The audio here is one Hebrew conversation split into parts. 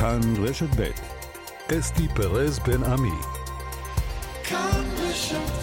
כאן רשת ב' אסתי פרז בן עמי. כאן רשת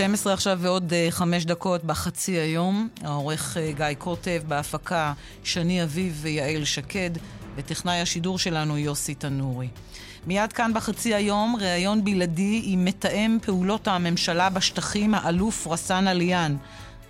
עכשיו ועוד uh, חמש דקות בחצי היום. העורך uh, גיא קוטב, בהפקה שני אביב ויעל שקד, וטכנאי השידור שלנו יוסי תנורי. מיד כאן בחצי היום, ראיון בלעדי עם מתאם פעולות הממשלה בשטחים, האלוף רסאן עליאן.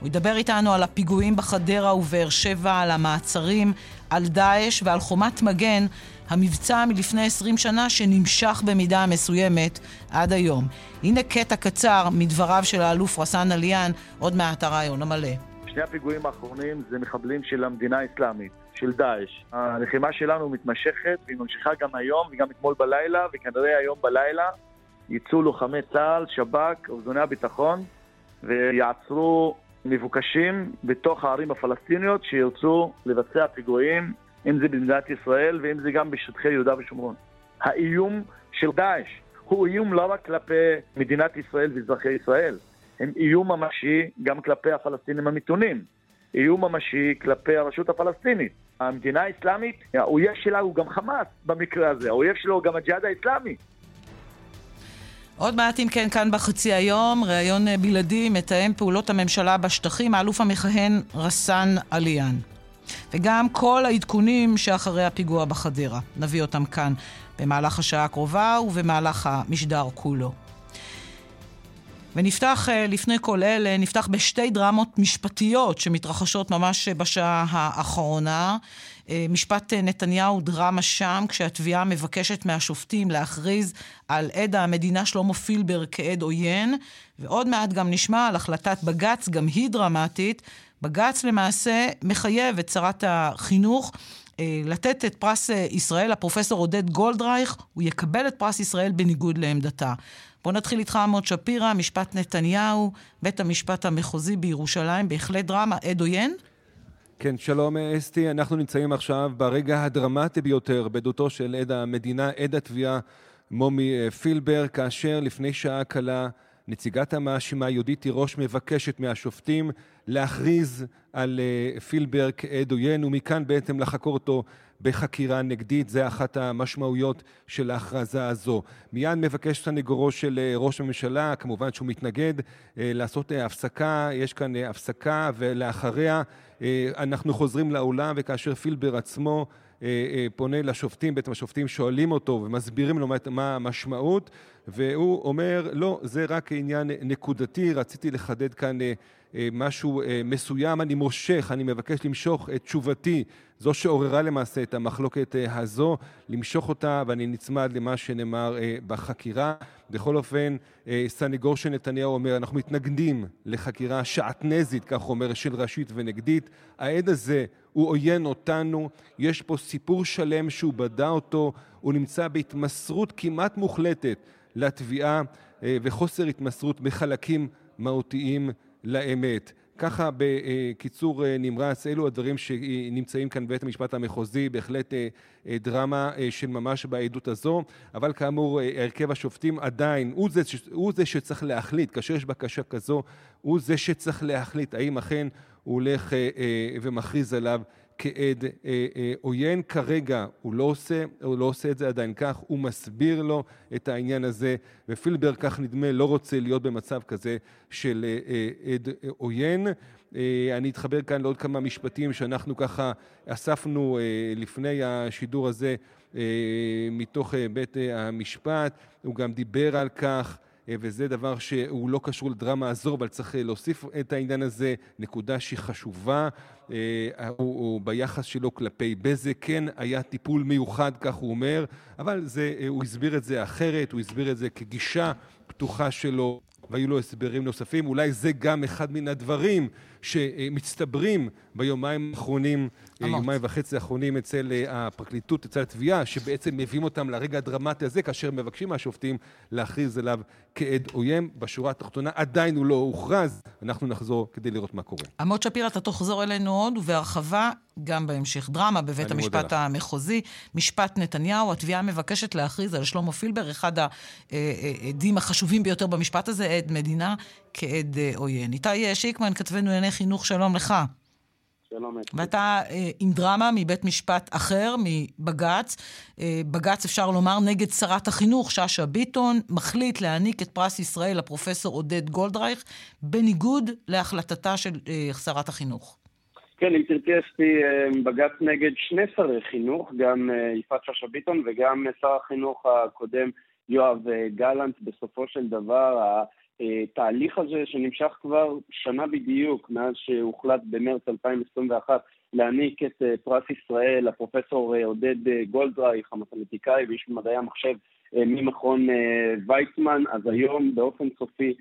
הוא ידבר איתנו על הפיגועים בחדרה ובאר שבע, על המעצרים, על דאעש ועל חומת מגן, המבצע מלפני 20 שנה שנמשך במידה מסוימת עד היום. הנה קטע קצר מדבריו של האלוף רסאן עליאן, עוד מעט הרעיון המלא. שני הפיגועים האחרונים זה מחבלים של המדינה האסלאמית, של דאעש. הלחימה שלנו מתמשכת והיא ממשיכה גם היום וגם אתמול בלילה, וכנראה היום בלילה יצאו לוחמי צה"ל, שב"כ, אוזני הביטחון, ויעצרו מבוקשים בתוך הערים הפלסטיניות שירצו לבצע פיגועים, אם זה במדינת ישראל ואם זה גם בשטחי יהודה ושומרון. האיום של דאעש הוא איום לא רק כלפי מדינת ישראל ואזרחי ישראל, הם איום ממשי גם כלפי הפלסטינים המתונים, איום ממשי כלפי הרשות הפלסטינית. המדינה האסלאמית, האויב שלה הוא גם חמאס במקרה הזה, האויב שלו הוא גם הג'יהאד האסלאמי. עוד מעט אם כן, כאן בחצי היום, ראיון בלעדי, מתאם פעולות הממשלה בשטחים, האלוף המכהן רסאן עליאן. וגם כל העדכונים שאחרי הפיגוע בחדרה. נביא אותם כאן במהלך השעה הקרובה ובמהלך המשדר כולו. ונפתח, אה, לפני כל אלה, נפתח בשתי דרמות משפטיות שמתרחשות ממש בשעה האחרונה. אה, משפט נתניהו, דרמה שם, כשהתביעה מבקשת מהשופטים להכריז על עד המדינה שלמה פילבר כעד עוין, ועוד מעט גם נשמע על החלטת בג"ץ, גם היא דרמטית. בג"ץ למעשה מחייב את שרת החינוך אה, לתת את פרס אה, ישראל לפרופסור עודד גולדרייך, הוא יקבל את פרס ישראל בניגוד לעמדתה. בואו נתחיל איתך, עמוד שפירא, משפט נתניהו, בית המשפט המחוזי בירושלים, בהחלט דרמה, עד עוין? כן, שלום אסתי, אנחנו נמצאים עכשיו ברגע הדרמטי ביותר בעדותו של עד המדינה, עד התביעה מומי אה, פילבר, כאשר לפני שעה קלה נציגת המאשימה יהודית תירוש מבקשת מהשופטים להכריז על uh, פילבר כעד עוין ומכאן בעצם לחקור אותו בחקירה נגדית, זה אחת המשמעויות של ההכרזה הזו. מיד מבקש סנגורו של uh, ראש הממשלה, כמובן שהוא מתנגד, uh, לעשות הפסקה, יש כאן הפסקה ולאחריה אנחנו חוזרים לאולם וכאשר פילבר עצמו פונה לשופטים, בעצם השופטים שואלים אותו ומסבירים לו מה המשמעות והוא אומר, לא, זה רק עניין נקודתי, רציתי לחדד כאן אה, אה, משהו אה, מסוים, אני מושך, אני מבקש למשוך את תשובתי, זו שעוררה למעשה את המחלוקת הזו, למשוך אותה, ואני נצמד למה שנאמר בחקירה. בכל אופן, סניגור של נתניהו אומר, אנחנו מתנגדים לחקירה שעטנזית, כך אומר, של ראשית ונגדית. העד הזה הוא עוין אותנו, יש פה סיפור שלם שהוא בדה אותו, הוא נמצא בהתמסרות כמעט מוחלטת לתביעה אה, וחוסר התמסרות בחלקים מהותיים לאמת. ככה בקיצור אה, נמרץ, אלו הדברים שנמצאים כאן בבית המשפט המחוזי, בהחלט אה, דרמה של ממש בעדות הזו, אבל כאמור הרכב השופטים עדיין, הוא זה, הוא זה שצריך להחליט, כאשר יש בקשה כזו, הוא זה שצריך להחליט האם אכן הוא הולך ומכריז עליו כעד אה, אה, עוין. כרגע הוא לא, עושה, הוא לא עושה את זה עדיין כך, הוא מסביר לו את העניין הזה, ופילבר, כך נדמה, לא רוצה להיות במצב כזה של עד עוין. אני אתחבר כאן לעוד כמה משפטים שאנחנו ככה אספנו לפני השידור הזה מתוך בית המשפט. הוא גם דיבר על כך אה, וזה דבר שהוא לא קשור לדרמה הזו, אבל צריך אה, להוסיף את העניין הזה, נקודה שהיא חשובה, הוא, אה, הוא ביחס שלו כלפי בזק, כן היה טיפול מיוחד, כך הוא אומר, אבל זה, הוא הסביר את זה אחרת, הוא הסביר את זה כגישה פתוחה שלו, והיו לו הסברים נוספים. אולי זה גם אחד מן הדברים שמצטברים ביומיים האחרונים, יומיים וחצי האחרונים אצל אה, הפרקליטות, אצל התביעה, שבעצם מביאים אותם לרגע הדרמטי הזה, כאשר מבקשים מהשופטים להכריז עליו כעד עוין. בשורה התחתונה עדיין הוא לא הוכרז, אנחנו נחזור כדי לראות מה קורה. עמוד שפירא, אתה תחזור אלינו עוד, ובהרחבה, גם בהמשך דרמה בבית המשפט המחוזי. משפט נתניהו, התביעה מבקשת להכריז על שלמה פילבר, אחד העדים החשובים ביותר במשפט הזה, עד מדינה, כעד אה, עוין. איתי שיקמן, כתבנו לענייני חינוך, שלום לך. שלום. ואתה אה, עם דרמה מבית משפט אחר, מבג"ץ. אה, בג"ץ, אפשר לומר, נגד שרת החינוך, שאשא ביטון, מחליט להעניק את פרס ישראל לפרופסור עודד גולדרייך, בניגוד להחלטתה של אה, שרת החינוך. כן, אם תרצי, אסתי, בג"ץ נגד שני שרי חינוך, גם יפעת שאשא ביטון וגם שר החינוך הקודם יואב גלנט. בסופו של דבר, התהליך הזה שנמשך כבר שנה בדיוק מאז שהוחלט במרץ 2021 להעניק את אה, פרס ישראל לפרופסור אה, עודד אה, גולדרייך, המתמטיקאי ואיש מדעי המחשב ממכון ויצמן, אז היום באופן סופי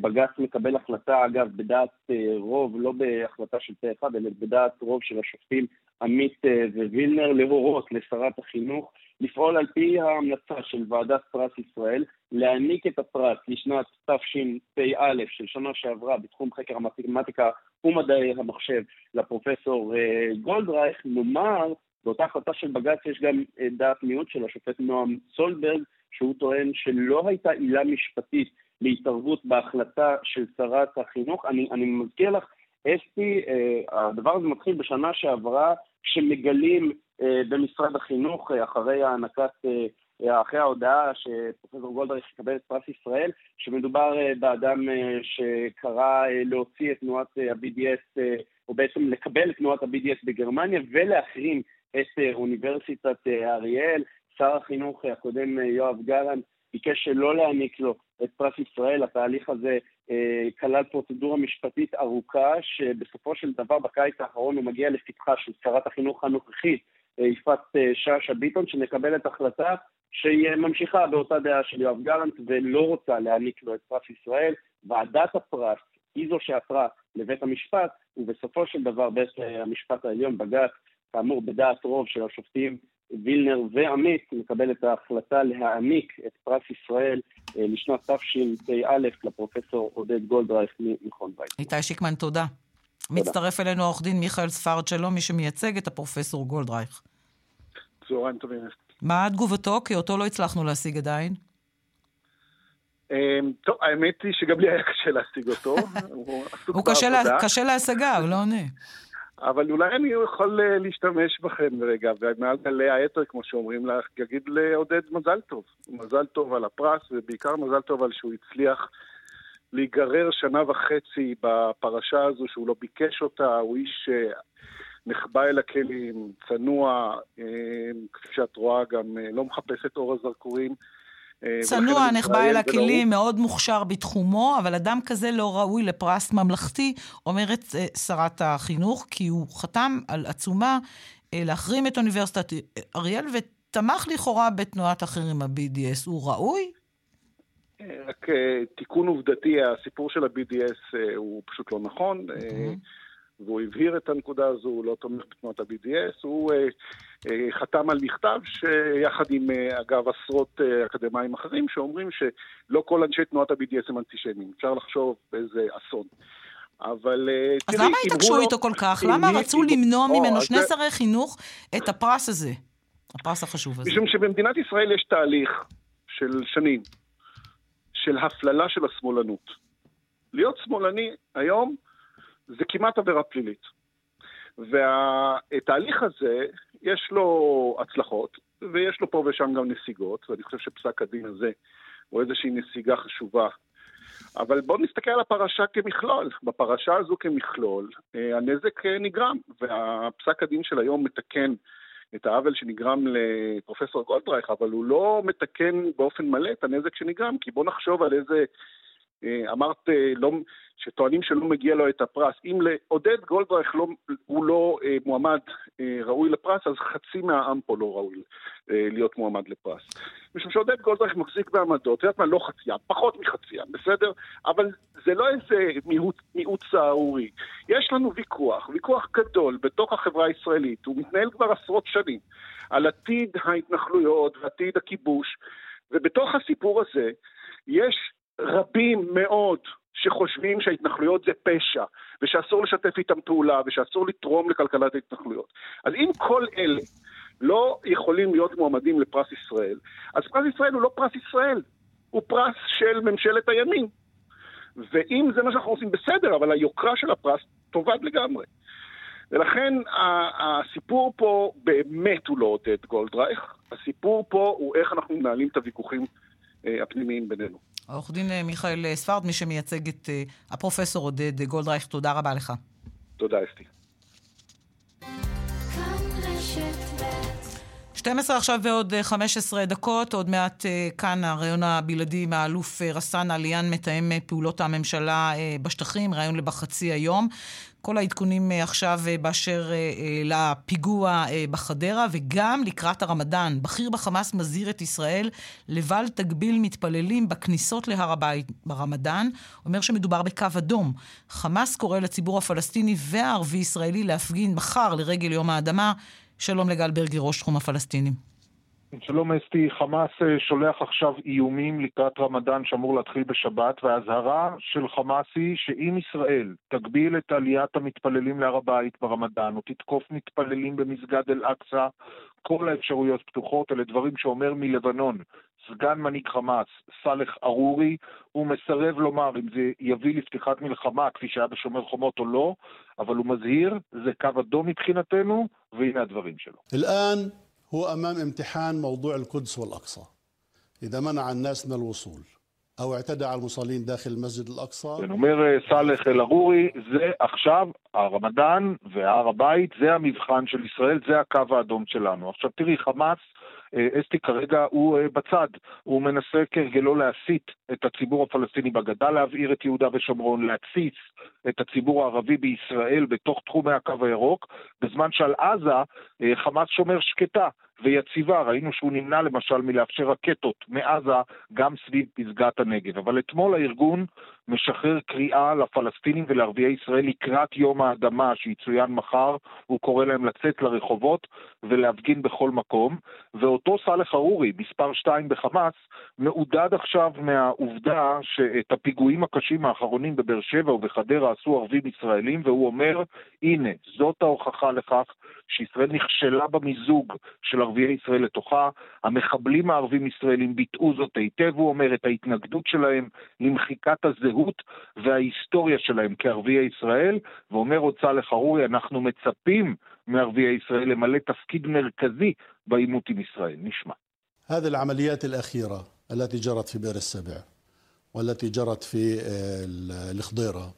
בג"ץ מקבל החלטה, אגב, בדעת רוב, לא בהחלטה של פה אחד, אלא בדעת רוב של השופטים עמית ווילנר, להורות לשרת החינוך לפעול על פי ההמלצה של ועדת פרס ישראל, להעניק את הפרס לשנת תשפ"א של שנה שעברה בתחום חקר המתמטיקה ומדעי המחשב לפרופסור אה, גולדרייך, נאמר, באותה החלטה של בג"ץ יש גם אה, דעת מיעוט של השופט נועם סולברג, שהוא טוען שלא הייתה עילה משפטית להתערבות בהחלטה של שרת החינוך. אני, אני מזכיר לך, אסתי, אה, הדבר הזה מתחיל בשנה שעברה, שמגלים אה, במשרד החינוך, אה, אחרי הענקת, אה, אחרי ההודעה שפרופסור גולדריך יקבל את פרס ישראל, שמדובר באדם שקרא להוציא את תנועת ה-BDS, או בעצם לקבל את תנועת ה-BDS בגרמניה ולהחרים את אוניברסיטת אריאל. שר החינוך הקודם, יואב גלנט, ביקש שלא להעניק לו את פרס ישראל. התהליך הזה כלל פרוצדורה משפטית ארוכה, שבסופו של דבר בקיץ האחרון הוא מגיע לפתחה של שרת החינוך הנוכחית, יפעת אה, שאשא ביטון, שמקבלת החלטה שהיא ממשיכה באותה דעה של יואב גלנט ולא רוצה להעניק לו את פרס ישראל. ועדת הפרס היא זו שעתרה לבית המשפט, ובסופו של דבר בית אה, המשפט העליון, בג"ץ, כאמור בדעת רוב של השופטים וילנר ועמית, מקבל את ההחלטה להעניק את פרס ישראל אה, לשנת תשפ"א לפרופסור עודד גולדרייך ממכון בית. איתי שיקמן, תודה. מצטרף אלינו עורך דין מיכאל ספרד שלום, מי שמייצג את הפרופסור גולדרייך. צהריים טובים. מה תגובתו? כי אותו לא הצלחנו להשיג עדיין. אמ, טוב, האמת היא שגם לי היה קשה להשיג אותו. הוא קשה להשגה, הוא לא עונה. אבל אולי אני יכול אה, להשתמש בכם רגע, ומעל גלי האתר, כמו שאומרים לך, יגיד לעודד מזל טוב. מזל טוב על הפרס, ובעיקר מזל טוב על שהוא הצליח להיגרר שנה וחצי בפרשה הזו, שהוא לא ביקש אותה, הוא איש אה, נחבא אל הכלים, צנוע, אה, כפי שאת רואה, גם לא מחפש את אור הזרקורים. אה, צנוע, נחבא אל הכלים, מאוד מוכשר בתחומו, אבל אדם כזה לא ראוי לפרס ממלכתי, אומרת שרת החינוך, כי הוא חתם על עצומה להחרים את אוניברסיטת אריאל ותמך לכאורה בתנועת החרם ה-BDS. הוא ראוי? רק תיקון עובדתי, הסיפור של ה-BDS הוא פשוט לא נכון. Mm-hmm. והוא הבהיר את הנקודה הזו, הוא לא תומך בתנועת ה-BDS, הוא אה, אה, חתם על מכתב שיחד עם, אה, אגב, עשרות אה, אקדמאים אחרים, שאומרים שלא כל אנשי תנועת ה-BDS הם אנטישמים. אפשר לחשוב באיזה אסון. אבל אה, אז תראי, למה התעקשו לא- איתו כל כך? למה רצו למנוע ממנו שני שרי חינוך את הפרס הזה, הפרס החשוב הזה? משום שבמדינת ישראל יש תהליך של שנים, של הפללה של השמאלנות. להיות שמאלני היום זה כמעט עבירה פלילית. והתהליך הזה, יש לו הצלחות, ויש לו פה ושם גם נסיגות, ואני חושב שפסק הדין הזה הוא איזושהי נסיגה חשובה. אבל בואו נסתכל על הפרשה כמכלול. בפרשה הזו כמכלול, אה, הנזק אה, נגרם, והפסק הדין של היום מתקן את העוול שנגרם לפרופסור גולדרייך, אבל הוא לא מתקן באופן מלא את הנזק שנגרם, כי בואו נחשוב על איזה אמרת אה, לא, שטוענים שלא מגיע לו את הפרס. אם לעודד גולדרייך לא, הוא לא אה, מועמד ראוי לפרס, אז חצי מהעם פה לא ראוי להיות מועמד לפרס. משום שעודד גולדרייך מחזיק בעמדות, יודעת מה, לא חצי עם, פחות מחצי עם, בסדר? אבל זה לא איזה מיעוט, מיעוט סהרורי. יש לנו ויכוח, ויכוח גדול בתוך החברה הישראלית, הוא מתנהל כבר עשרות שנים, על עתיד ההתנחלויות ועתיד הכיבוש, ובתוך הסיפור הזה יש רבים מאוד שחושבים שההתנחלויות זה פשע, ושאסור לשתף איתם פעולה, ושאסור לתרום לכלכלת ההתנחלויות. אז אם כל אלה לא יכולים להיות מועמדים לפרס ישראל, אז פרס ישראל הוא לא פרס ישראל, הוא פרס של ממשלת הימין. ואם זה מה שאנחנו עושים, בסדר, אבל היוקרה של הפרס טובה לגמרי. ולכן הסיפור פה באמת הוא לא עודד גולדרייך, הסיפור פה הוא איך אנחנו מנהלים את הוויכוחים אה, הפנימיים בינינו. עורך דין אה, מיכאל אה, ספרד, מי שמייצג את אה, הפרופסור עודד גולדרייך, תודה רבה לך. תודה, אסתי. 12 עכשיו ועוד 15 דקות, עוד מעט כאן הרעיון הבלעדי עם האלוף רסאן עליאן, מתאם פעולות הממשלה בשטחים, רעיון לבחצי היום. כל העדכונים אה, עכשיו אה, באשר אה, לפיגוע בחדרה, וגם לקראת הרמדאן. בכיר בחמאס מזהיר את ישראל לבל תגביל מתפללים בכניסות להר הבית ברמדאן. אומר שמדובר בקו אדום. חמאס קורא לציבור הפלסטיני והערבי-ישראלי להפגין מחר לרגל יום האדמה. שלום לגל ברגי, ראש תחום הפלסטינים. שלום אסתי, חמאס אה, שולח עכשיו איומים לקראת רמדאן שאמור להתחיל בשבת, והאזהרה של חמאס היא שאם ישראל תגביל את עליית המתפללים להר הבית ברמדאן, או תתקוף מתפללים במסגד אל-אקצא, כל האפשרויות פתוחות, אלה דברים שאומר מלבנון סגן מנהיג חמאס, סאלח ארורי, הוא מסרב לומר אם זה יביא לפתיחת מלחמה כפי שהיה בשומר חומות או לא, אבל הוא מזהיר, זה קו אדום מבחינתנו, והנה הדברים שלו. هو امام امتحان موضوع القدس والاقصى اذا منع الناس من الوصول او اعتدى على المصلين داخل المسجد الاقصى כן, אומר אה, סאלח אל-ערורי, זה עכשיו הרמדאן והר הבית, זה המבחן של ישראל, זה הקו האדום שלנו. עכשיו תראי, חמאס אה, אסתי כרגע הוא אה, בצד, הוא מנסה כהרגלו להסית את הציבור הפלסטיני בגדה, להבעיר את יהודה ושומרון, להתסיס את הציבור הערבי בישראל בתוך תחומי הקו הירוק, בזמן שעל עזה אה, חמאס שומר שקטה. ויציבה, ראינו שהוא נמנע למשל מלאפשר רקטות מעזה גם סביב פסגת הנגב. אבל אתמול הארגון משחרר קריאה לפלסטינים ולערביי ישראל לקראת יום האדמה שיצוין מחר, הוא קורא להם לצאת לרחובות ולהפגין בכל מקום, ואותו סאלח ארורי, מספר 2 בחמאס, מעודד עכשיו מהעובדה שאת הפיגועים הקשים האחרונים בבאר שבע ובחדרה עשו ערבים ישראלים, והוא אומר, הנה, זאת ההוכחה לכך שישראל נכשלה במיזוג של ערביי ישראל לתוכה, המחבלים הערבים ישראלים ביטאו זאת היטב, הוא אומר, את ההתנגדות שלהם למחיקת הזהות וההיסטוריה שלהם כערביי ישראל, ואומר עוד סאלח ארורי, אנחנו מצפים מערביי ישראל למלא תפקיד מרכזי בעימות עם ישראל. נשמע. هذه العمليات الأخيرة التي جرت في بئر السبع والتي جرت في الخضيرة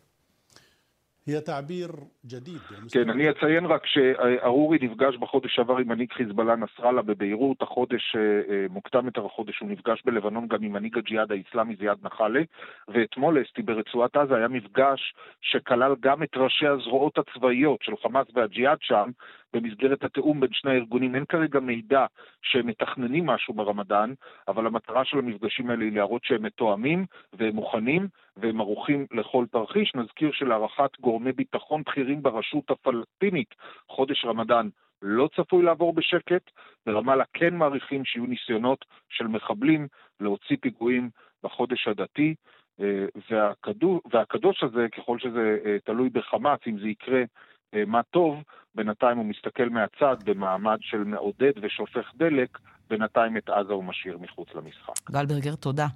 כן, אני אציין רק שארורי נפגש בחודש שעבר עם מנהיג חיזבאללה נסראללה בביירות, החודש, אה, אה, מוקדם יותר החודש, הוא נפגש בלבנון גם עם מנהיג הג'יהאד האיסלאמי זיאד נחאלה, ואתמול אסתי ברצועת עזה היה מפגש שכלל גם את ראשי הזרועות הצבאיות של חמאס והג'יהאד שם, במסגרת התיאום בין שני הארגונים. אין כרגע מידע שהם מתכננים משהו ברמדאן, אבל המטרה של המפגשים האלה היא להראות שהם מתואמים והם מוכנים והם ערוכים לכל תרחיש. נזכיר שלהערכת גורמי ביטחון בכירים ברשות הפלסטינית, חודש רמדאן לא צפוי לעבור בשקט, ברמאללה כן מעריכים שיהיו ניסיונות של מחבלים להוציא פיגועים בחודש הדתי. אה, והקדוש הזה, ככל שזה אה, תלוי בחמאס, אם זה יקרה מה טוב, בינתיים הוא מסתכל מהצד במעמד של מעודד ושופך דלק, בינתיים את עזה הוא משאיר מחוץ למשחק. גלברגר, תודה.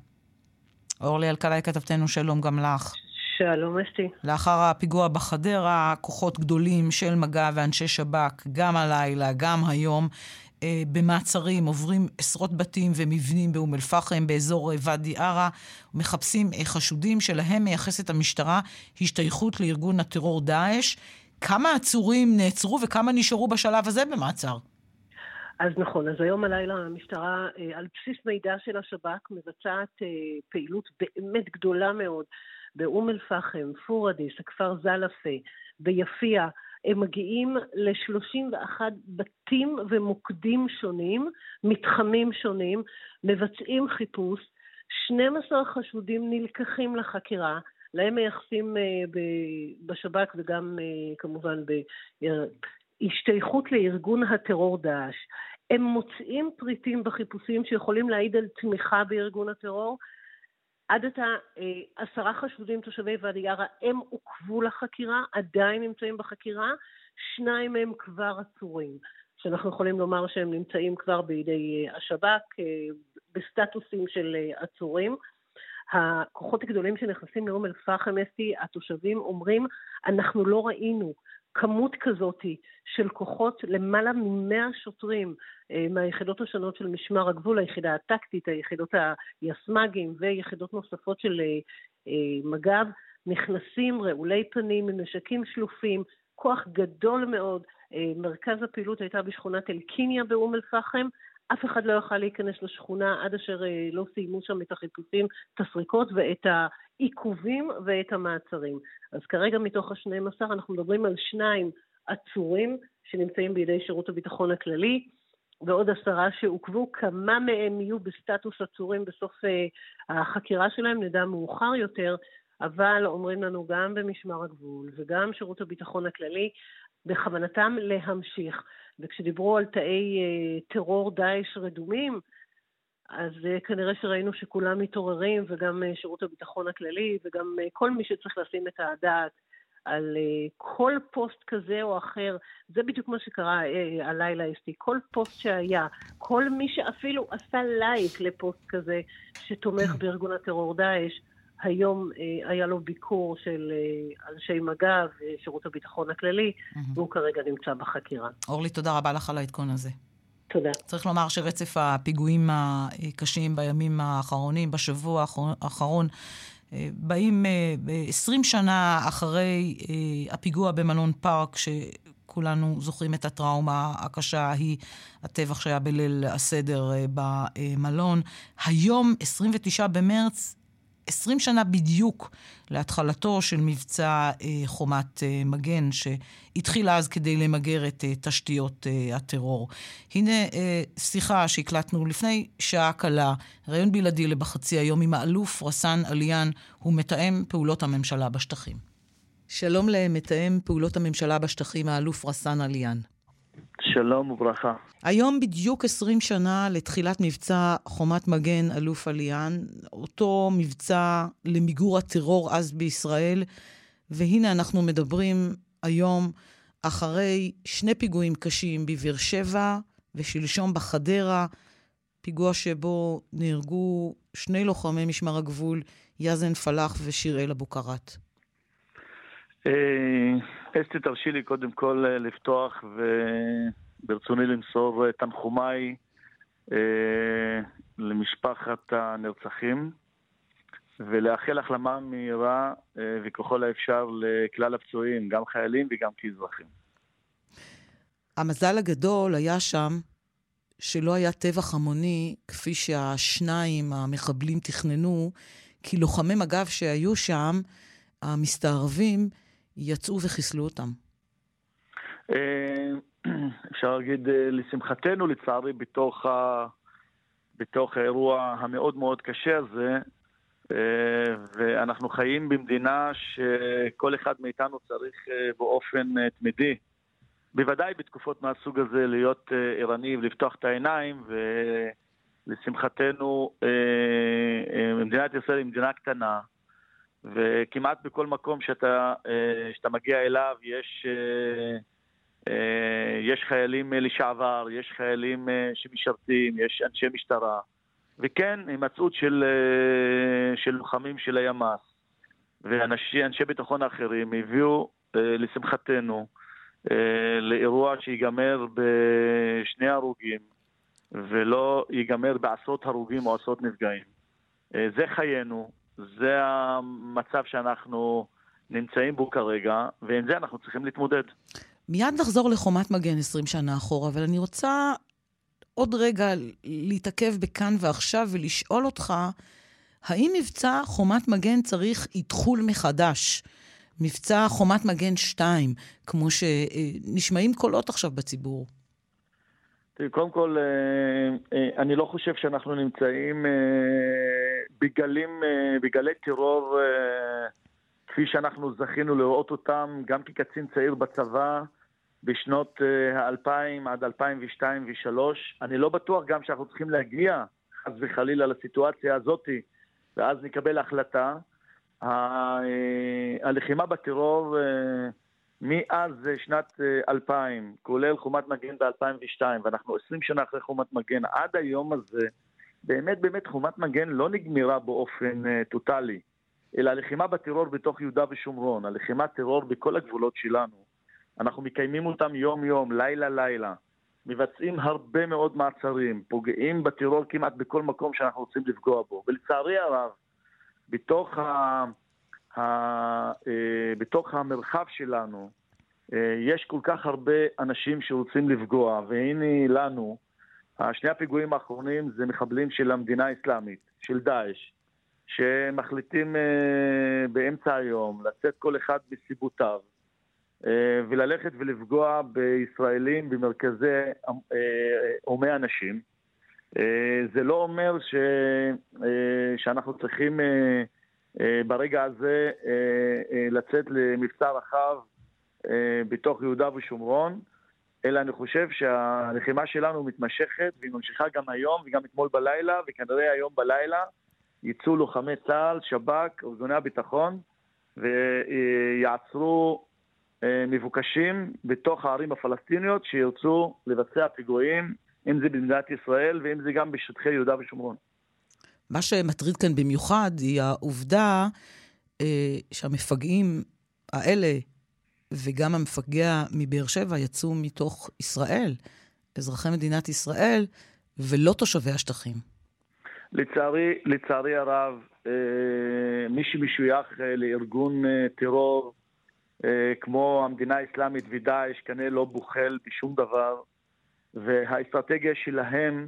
אורלי אלקלעי כתבתנו, שלום גם לך. שלום אסתי. לאחר הפיגוע בחדרה, כוחות גדולים של מג"ב ואנשי שב"כ, גם הלילה, גם היום, אה, במעצרים, עוברים עשרות בתים ומבנים באום אל-פחם, באזור אה, ואדי ערה, מחפשים אה, חשודים שלהם מייחסת המשטרה השתייכות לארגון הטרור דאעש. כמה עצורים נעצרו וכמה נשארו בשלב הזה במעצר? אז נכון, אז היום הלילה המשטרה, על בסיס מידע של השב"כ, מבצעת פעילות באמת גדולה מאוד באום אל-פחם, פורדיס, הכפר זלפה, ביפיע, הם מגיעים ל-31 בתים ומוקדים שונים, מתחמים שונים, מבצעים חיפוש, 12 חשודים נלקחים לחקירה, להם מייחסים uh, בשב"כ וגם uh, כמובן בהשתייכות לארגון הטרור דאעש. הם מוצאים פריטים בחיפושים שיכולים להעיד על תמיכה בארגון הטרור, עד עתה אה, עשרה חשודים תושבי ואדי ערה הם עוכבו לחקירה, עדיין נמצאים בחקירה, שניים מהם כבר עצורים, שאנחנו יכולים לומר שהם נמצאים כבר בידי אה, השב"כ אה, בסטטוסים של עצורים. הכוחות הגדולים שנכנסים לאום אל-פחם, אסתי, התושבים אומרים, אנחנו לא ראינו כמות כזאת של כוחות, למעלה ממאה שוטרים אה, מהיחידות השונות של משמר הגבול, היחידה הטקטית, היחידות היסמ"גים ויחידות נוספות של אה, אה, מג"ב, נכנסים רעולי פנים עם נשקים שלופים, כוח גדול מאוד. מרכז הפעילות הייתה בשכונת אל-קיניה באום אל-פחם, אף אחד לא יוכל להיכנס לשכונה עד אשר לא סיימו שם את החיפושים, את הסריקות ואת העיכובים ואת המעצרים. אז כרגע מתוך ה-12 אנחנו מדברים על שניים עצורים שנמצאים בידי שירות הביטחון הכללי, ועוד עשרה שעוכבו, כמה מהם יהיו בסטטוס עצורים בסוף uh, החקירה שלהם, נדע מאוחר יותר, אבל אומרים לנו גם במשמר הגבול וגם שירות הביטחון הכללי, בכוונתם להמשיך. וכשדיברו על תאי uh, טרור דאעש רדומים, אז uh, כנראה שראינו שכולם מתעוררים, וגם uh, שירות הביטחון הכללי, וגם כל מי שצריך לשים את הדעת על כל פוסט כזה או אחר, זה בדיוק מה שקרה הלילה אסתי, כל פוסט שהיה, כל מי שאפילו עשה לייק לפוסט כזה שתומך בארגון הטרור דאעש, היום uh, היה לו ביקור של uh, אנשי מג"ב, שירות הביטחון הכללי, mm-hmm. והוא כרגע נמצא בחקירה. אורלי, תודה רבה לך על העדכון הזה. תודה. צריך לומר שרצף הפיגועים הקשים בימים האחרונים, בשבוע האחרון, אה, באים 20 אה, שנה אחרי אה, הפיגוע במלון פארק, שכולנו זוכרים את הטראומה הקשה ההיא, הטבח שהיה בליל הסדר במלון. היום, 29 במרץ, 20 שנה בדיוק להתחלתו של מבצע אה, חומת אה, מגן, שהתחיל אז כדי למגר את אה, תשתיות הטרור. הנה שיחה שהקלטנו לפני שעה קלה, ראיון בלעדי לבחצי היום עם האלוף רסאן עליאן, הוא מתאם פעולות הממשלה בשטחים. שלום למתאם פעולות הממשלה בשטחים, האלוף רסאן עליאן. שלום וברכה. היום בדיוק 20 שנה לתחילת מבצע חומת מגן אלוף עליאן, אותו מבצע למיגור הטרור אז בישראל, והנה אנחנו מדברים היום אחרי שני פיגועים קשים בבאר שבע ושלשום בחדרה, פיגוע שבו נהרגו שני לוחמי משמר הגבול, יזן פלאח ושיראל אבוקרט. אה, אסתי, תרשי לי קודם כל אה, לפתוח וברצוני למסור אה, תנחומיי למשפחת הנרצחים ולאחל החלמה מהירה וככל האפשר לכלל הפצועים, גם חיילים וגם כאזרחים. המזל הגדול היה שם שלא היה טבח המוני כפי שהשניים, המחבלים, תכננו, כי לוחמי מג"ב שהיו שם, המסתערבים, יצאו וחיסלו אותם? אה, אפשר להגיד, אה, לשמחתנו, לצערי, בתוך, ה... בתוך האירוע המאוד מאוד קשה הזה, אה, ואנחנו חיים במדינה שכל אחד מאיתנו צריך באופן תמידי, בוודאי בתקופות מהסוג הזה, להיות ערני ולפתוח את העיניים, ולשמחתנו, מדינת ישראל היא מדינה קטנה, וכמעט בכל מקום שאתה, אה, שאתה מגיע אליו יש, אה, אה, יש חיילים לשעבר, יש חיילים שמשרתים, יש אנשי משטרה, וכן, הימצאות של, של לוחמים של הימ"ס. ואנשי ביטחון האחרים הביאו, לשמחתנו, לאירוע שיגמר בשני הרוגים, ולא ייגמר בעשרות הרוגים או עשרות נפגעים. זה חיינו, זה המצב שאנחנו נמצאים בו כרגע, ועם זה אנחנו צריכים להתמודד. מיד נחזור לחומת מגן 20 שנה אחורה, אבל אני רוצה עוד רגע להתעכב בכאן ועכשיו ולשאול אותך, האם מבצע חומת מגן צריך אתחול מחדש? מבצע חומת מגן 2, כמו שנשמעים קולות עכשיו בציבור. תראי, קודם כל, אה, אה, אני לא חושב שאנחנו נמצאים אה, בגלים, בגלי טרור כפי שאנחנו זכינו לראות אותם, גם כקצין צעיר בצבא, בשנות ה-2000 עד 2002 ו-2003. אני לא בטוח גם שאנחנו צריכים להגיע, חס וחלילה, לסיטואציה הזאתי, ואז נקבל החלטה. הלחימה בטרור מאז שנת 2000, כולל חומת מגן ב-2002, ואנחנו 20 שנה אחרי חומת מגן, עד היום הזה, באמת באמת חומת מגן לא נגמרה באופן uh, טוטאלי, אלא הלחימה בטרור בתוך יהודה ושומרון, הלחימת טרור בכל הגבולות שלנו. אנחנו מקיימים אותם יום-יום, לילה-לילה. מבצעים הרבה מאוד מעצרים, פוגעים בטרור כמעט בכל מקום שאנחנו רוצים לפגוע בו. ולצערי הרב, בתוך ה... אה, בתוך המרחב שלנו אה, יש כל כך הרבה אנשים שרוצים לפגוע, והנה לנו, שני הפיגועים האחרונים זה מחבלים של המדינה האסלאמית, של דאעש, שמחליטים אה, באמצע היום לצאת כל אחד מסיבותיו וללכת ולפגוע בישראלים במרכזי הומי אנשים. זה לא אומר ש... שאנחנו צריכים אה, ברגע הזה אה, אה, לצאת למבצע רחב בתוך יהודה ושומרון, אלא אני חושב שהלחימה שלנו מתמשכת והיא ממשיכה גם היום וגם אתמול בלילה, וכנראה היום בלילה יצאו לוחמי צה"ל, שב"כ, ארגוני הביטחון, ויעצרו מבוקשים בתוך הערים הפלסטיניות שירצו לבצע פיגועים, אם זה במדינת ישראל ואם זה גם בשטחי יהודה ושומרון. מה שמטריד כאן במיוחד היא העובדה אה, שהמפגעים האלה, וגם המפגע מבאר שבע, יצאו מתוך ישראל, אזרחי מדינת ישראל, ולא תושבי השטחים. לצערי, לצערי הרב, אה, מי שמשוייך אה, לארגון אה, טרור כמו המדינה האסלאמית ודאעש כנראה לא בוחל בשום דבר, והאסטרטגיה שלהם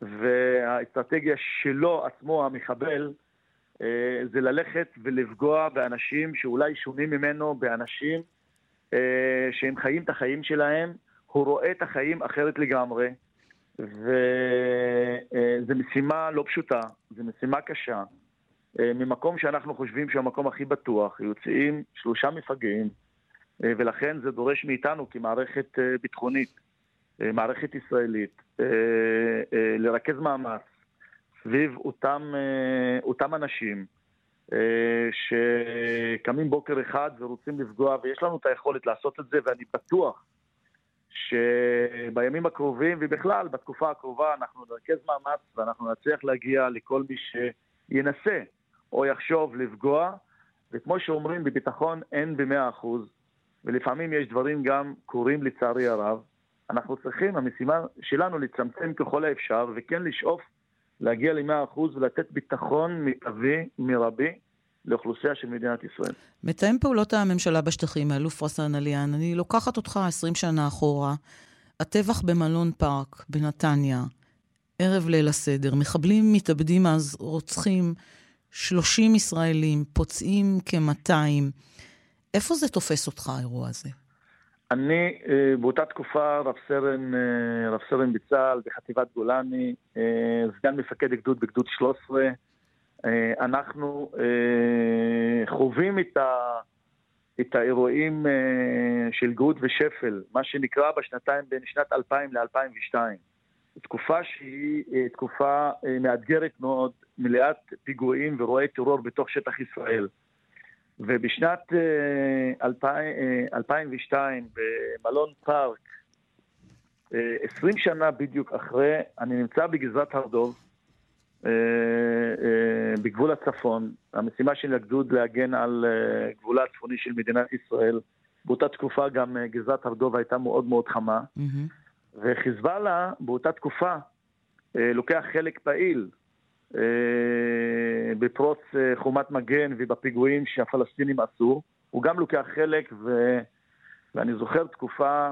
והאסטרטגיה שלו עצמו, המחבל, זה ללכת ולפגוע באנשים שאולי שונים ממנו, באנשים שהם חיים את החיים שלהם, הוא רואה את החיים אחרת לגמרי, וזו אה, משימה לא פשוטה, זו משימה קשה. ממקום שאנחנו חושבים שהוא המקום הכי בטוח, יוצאים שלושה מפגעים, ולכן זה דורש מאיתנו כמערכת ביטחונית, מערכת ישראלית, אה, אה, לרכז מאמץ סביב אותם, אה, אותם אנשים שקמים בוקר אחד ורוצים לפגוע, ויש לנו את היכולת לעשות את זה, ואני בטוח שבימים הקרובים, ובכלל בתקופה הקרובה, אנחנו נרכז מאמץ ואנחנו נצליח להגיע לכל מי שינסה או יחשוב לפגוע, וכמו שאומרים, בביטחון אין במאה אחוז, ולפעמים יש דברים גם קורים לצערי הרב, אנחנו צריכים, המשימה שלנו לצמצם ככל האפשר, וכן לשאוף להגיע ל-100% ולתת ביטחון מיטבי, מרבי, לאוכלוסייה של מדינת ישראל. מתאם פעולות הממשלה בשטחים, האלוף רסן עליאן, אני לוקחת אותך 20 שנה אחורה. הטבח במלון פארק בנתניה, ערב ליל הסדר, מחבלים מתאבדים אז רוצחים 30 ישראלים, פוצעים כ-200. איפה זה תופס אותך, האירוע הזה? אני אה, באותה תקופה רב סרן, אה, רב סרן בצה"ל בחטיבת גולני, אה, סגן מפקד גדוד בגדוד 13. אנחנו חווים את, ה, את האירועים של גאות ושפל, מה שנקרא בשנתיים בין שנת 2000 ל-2002. תקופה שהיא תקופה מאתגרת מאוד, מלאת פיגועים ואירועי טרור בתוך שטח ישראל. ובשנת 2002, אה, אה, במלון פארק, 20 אה, שנה בדיוק אחרי, אני נמצא בגזרת הר דוב, בגבול הצפון. המשימה של הגדוד להגן על גבולה הצפוני של מדינת ישראל. באותה תקופה גם גזרת הר הייתה מאוד מאוד חמה. Mm-hmm. וחיזבאללה באותה תקופה לוקח חלק פעיל בפרוץ חומת מגן ובפיגועים שהפלסטינים עשו. הוא גם לוקח חלק, ו... ואני זוכר תקופה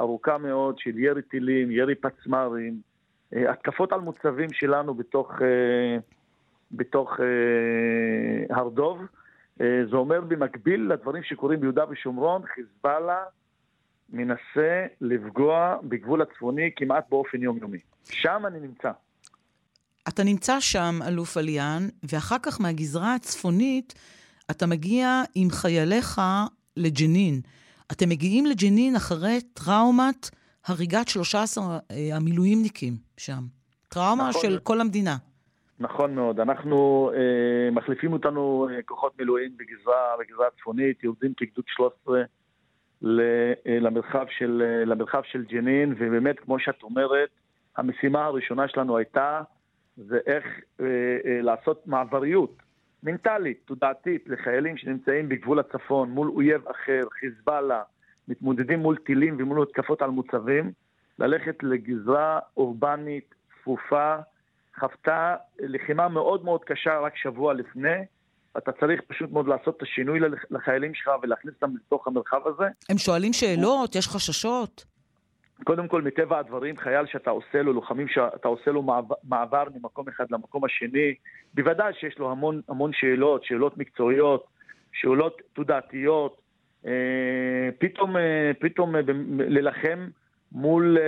ארוכה מאוד של ירי טילים, ירי פצמ"רים, אה, התקפות על מוצבים שלנו בתוך, אה, בתוך אה, הר דוב. זה אומר במקביל לדברים שקורים ביהודה ושומרון, חיזבאללה מנסה לפגוע בגבול הצפוני כמעט באופן יומיומי. שם אני נמצא. אתה נמצא שם, אלוף עליאן, ואחר כך מהגזרה הצפונית אתה מגיע עם חייליך לג'נין. אתם מגיעים לג'נין אחרי טראומת הריגת 13 אה, המילואימניקים שם. טראומה נכון. של כל המדינה. נכון מאוד. אנחנו, אה, מחליפים אותנו אה, כוחות מילואים בגזרה, בגזרה הצפונית, יורדים כגדוד 13 ל, אה, למרחב, של, אה, למרחב של ג'נין, ובאמת, כמו שאת אומרת, המשימה הראשונה שלנו הייתה, זה איך אה, אה, לעשות מעבריות מנטלית, תודעתית, לחיילים שנמצאים בגבול הצפון מול אויב אחר, חיזבאללה, מתמודדים מול טילים ומול התקפות על מוצבים, ללכת לגזרה אורבנית, צפופה, חוותה לחימה מאוד מאוד קשה רק שבוע לפני. אתה צריך פשוט מאוד לעשות את השינוי לחיילים שלך ולהכניס אותם לתוך המרחב הזה. הם שואלים שאלות? יש חששות? קודם כל, מטבע הדברים, חייל שאתה עושה לו, לוחמים שאתה עושה לו מעבר, מעבר ממקום אחד למקום השני, בוודאי שיש לו המון, המון שאלות, שאלות מקצועיות, שאלות תודעתיות, פתאום, אה, פתאום אה, ללחם מול